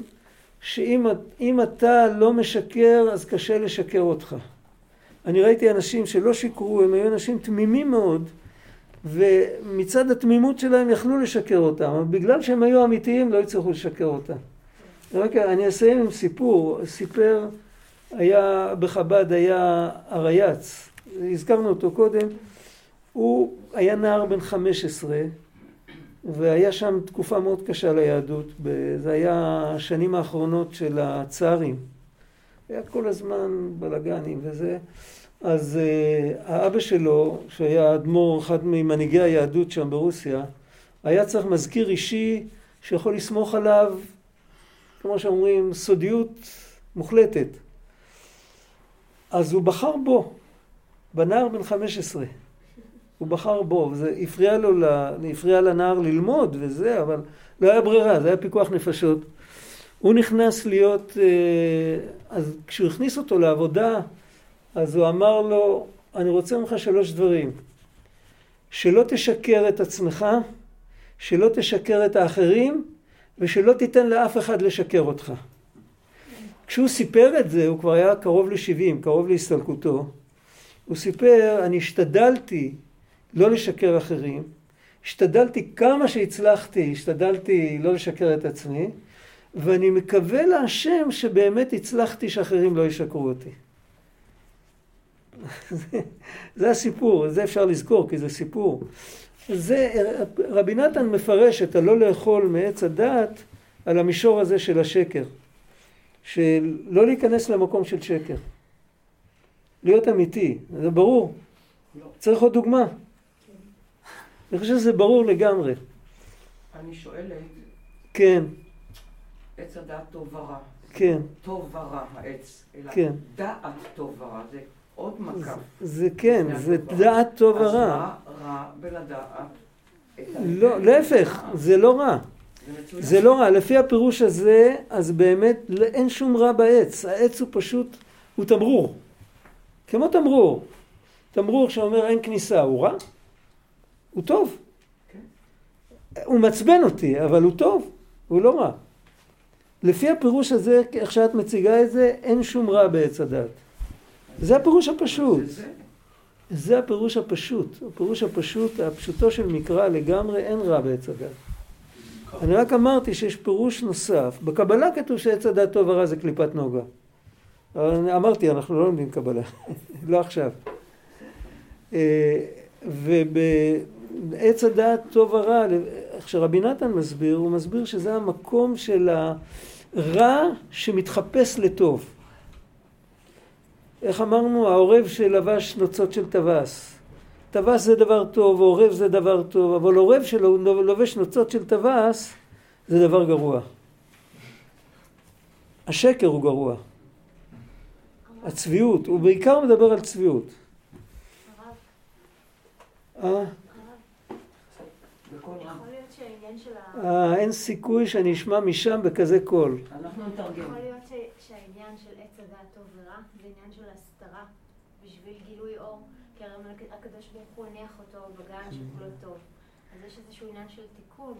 שאם אתה לא משקר, אז קשה לשקר אותך. אני ראיתי אנשים שלא שיקרו, הם היו אנשים תמימים מאוד, ומצד התמימות שלהם יכלו לשקר אותם, אבל בגלל שהם היו אמיתיים לא הצליחו לשקר אותם. רק, אני אסיים עם סיפור, סיפר, היה בחב"ד היה הרייץ, הזכרנו אותו קודם, הוא היה נער בן 15 והיה שם תקופה מאוד קשה ליהדות, זה היה השנים האחרונות של הצארים, היה כל הזמן בלאגנים וזה, אז uh, האבא שלו, שהיה אדמו"ר, אחד ממנהיגי היהדות שם ברוסיה, היה צריך מזכיר אישי שיכול לסמוך עליו, כמו שאומרים, סודיות מוחלטת. אז הוא בחר בו, בנער בן 15. הוא בחר בו, וזה הפריע לו, הפריע לנער ללמוד וזה, אבל לא היה ברירה, זה היה פיקוח נפשות. הוא נכנס להיות, אה, אז כשהוא הכניס אותו לעבודה, אז הוא אמר לו, אני רוצה ממך שלוש דברים. שלא תשקר את עצמך, שלא תשקר את האחרים, ושלא תיתן לאף אחד לשקר אותך. כשהוא סיפר את זה, הוא כבר היה קרוב ל-70, קרוב להסתלקותו, הוא סיפר, אני השתדלתי לא לשקר אחרים, השתדלתי כמה שהצלחתי, השתדלתי לא לשקר את עצמי, ואני מקווה להשם שבאמת הצלחתי שאחרים לא ישקרו אותי. זה, (laughs) זה הסיפור, זה אפשר לזכור כי זה סיפור. זה, רבי נתן מפרש את הלא לאכול מעץ הדעת על המישור הזה של השקר. של לא להיכנס למקום של שקר. להיות אמיתי, זה ברור. צריך עוד דוגמה. אני חושב שזה ברור לגמרי. אני שואלת, כן, עץ הדעת טוב ורע. כן, טוב ורע העץ, אלא כן. דעת טוב ורע, זה עוד מכה. זה כן, לפני זה הטוב דעת טוב אז ורע. מה רע בלדעת? לא? להפך, זה לא רע. זה. זה לא רע. לפי הפירוש הזה, אז באמת לא- אין שום רע בעץ. העץ הוא פשוט, הוא תמרור. כמו תמרור. תמרור שאומר אין כניסה, הוא רע? הוא טוב. הוא מעצבן אותי, אבל הוא טוב, הוא לא רע. לפי הפירוש הזה, איך שאת מציגה את זה, אין שום רע בעץ הדת. זה הפירוש הפשוט. זה הפירוש הפשוט. הפירוש הפשוט, הפשוטו של מקרא לגמרי, אין רע בעץ הדת. אני רק אמרתי שיש פירוש נוסף. בקבלה כתוב שעץ הדת טוב ורע זה קליפת נוגה. אמרתי, אנחנו לא לומדים קבלה. (laughs) לא עכשיו. אה, ובעץ הדעת טוב ורע, איך שרבי נתן מסביר, הוא מסביר שזה המקום של הרע שמתחפש לטוב. איך אמרנו? העורב שלבש נוצות של טווס. טווס זה דבר טוב, עורב זה דבר טוב, אבל עורב שלו לובש נוצות של טווס זה דבר גרוע. השקר הוא גרוע. הצביעות, הוא בעיקר מדבר על צביעות. אה? שהעניין של ה... אה, אין סיכוי שאני אשמע משם בכזה קול. אנחנו נתרגם. יכול להיות שהעניין של עץ הדעת טוב ורע זה עניין של הסתרה בשביל גילוי אור, כי הרי הקדוש ברוך הוא הניח אותו בגן שכולו טוב. אז יש איזשהו עניין של תיקון,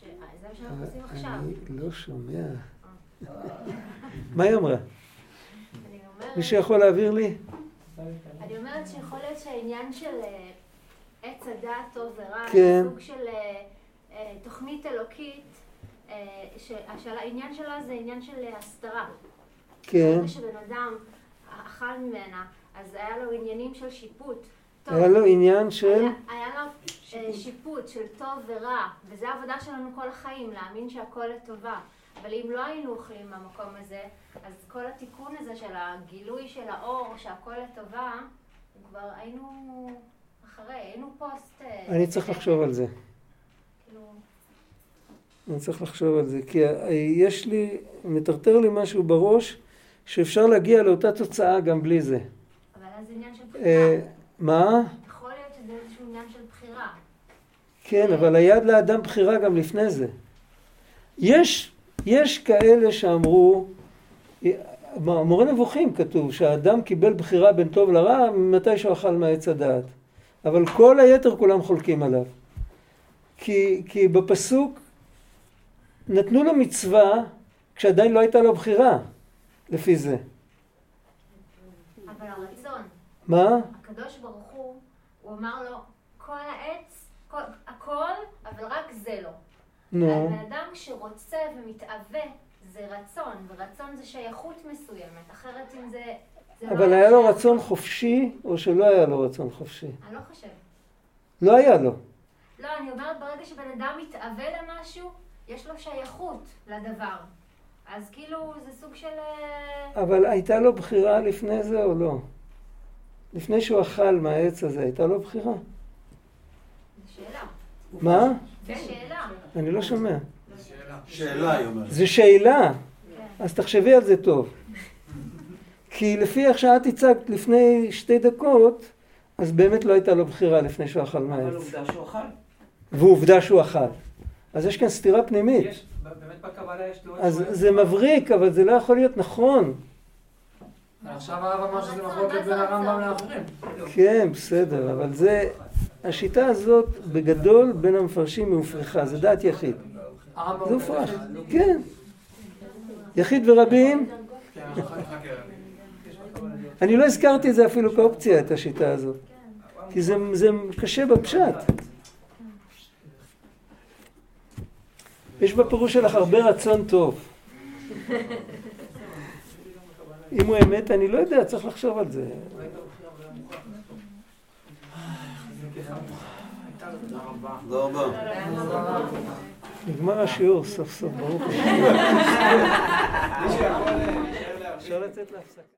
שזה מה שאנחנו עושים עכשיו. אני לא שומע. מה היא אמרה? אני אומרת- מישהו יכול להעביר לי? אני אומרת שיכול להיות שהעניין של אה, עץ הדעת טוב ורע, כן. זה סוג של אה, אה, תוכנית אלוקית, אה, שהעניין שלה זה עניין של אה, הסתרה. כן. ברגע שבן אדם אכל ממנה, אז היה לו עניינים של שיפוט. טוב, היה לו עניין של... היה, היה לו אה, שיפוט של טוב ורע, וזו העבודה שלנו כל החיים, להאמין שהכל לטובה. אבל אם לא היינו אוכלים במקום הזה, אז כל התיקון הזה של הגילוי של האור, שהכל לטובה, כבר היינו אחרי, היינו פוסט... אה, אני צריך לחשוב על זה. כאילו, אני צריך לחשוב על זה. כי יש לי, מטרטר לי משהו בראש, שאפשר להגיע לאותה תוצאה גם בלי זה. אבל אז זה עניין של בחירה. אה, מה? יכול להיות שזה איזשהו עניין של בחירה. כן, אבל היד לאדם בחירה גם לפני זה. יש, יש כאלה שאמרו, מורה נבוכים כתוב, שהאדם קיבל בחירה בין טוב לרע ממתי שהוא אכל מעץ הדעת. אבל כל היתר כולם חולקים עליו. כי, כי בפסוק נתנו לו מצווה כשעדיין לא הייתה לו בחירה, לפי זה. אבל הרצון, מה? הקדוש ברוך הוא, הוא אמר לו, כל העץ הכל, אבל רק זה לא. נו. הבן אדם שרוצה ומתאווה זה רצון, ורצון זה שייכות מסוימת, אחרת אם זה... זה לא אבל היה לו. רצון חופשי, או שלא היה לו רצון חופשי? אני לא חושבת. לא היה לו. לא, אני אומרת, ברגע שבן אדם מתאווה למשהו, יש לו שייכות לדבר. אז כאילו, זה סוג של... אה, אבל הייתה לו בחירה לפני זה או לא? לפני שהוא אכל מהעץ הזה, הייתה לו בחירה? זו שאלה. מה? זו שאלה. אני לא שומע. שאלה, היא אומרת. זה שאלה. כן. אז תחשבי על זה טוב. כי לפי איך שאת הצגת לפני שתי דקות, אז באמת לא הייתה לו בחירה לפני שהוא אכל אבל מהעץ. עובדה שהוא אכל. ועובדה שהוא אכל. אז יש כאן סתירה פנימית. יש, באמת בקבלה יש תיאוריה אז זה מבריק, אבל זה לא יכול להיות נכון. עכשיו הרב אמר שזה מחלוקת בין הרמב"ם? לאחרים. כן, בסדר, אבל זה... השיטה הזאת, בגדול, בין המפרשים היא הופרכה, זה דעת יחיד. הרמב"ם זה הופרך. כן. יחיד ורבים, כן. אני לא הזכרתי את זה אפילו כאופציה, את השיטה הזאת. כי זה קשה בפשט. יש בפירוש שלך הרבה רצון טוב. אם הוא אמת, אני לא יודע, צריך לחשוב על זה. נגמר השיעור סוף סוף, ברוך השם. (laughs) אפשר לצאת להפסקה.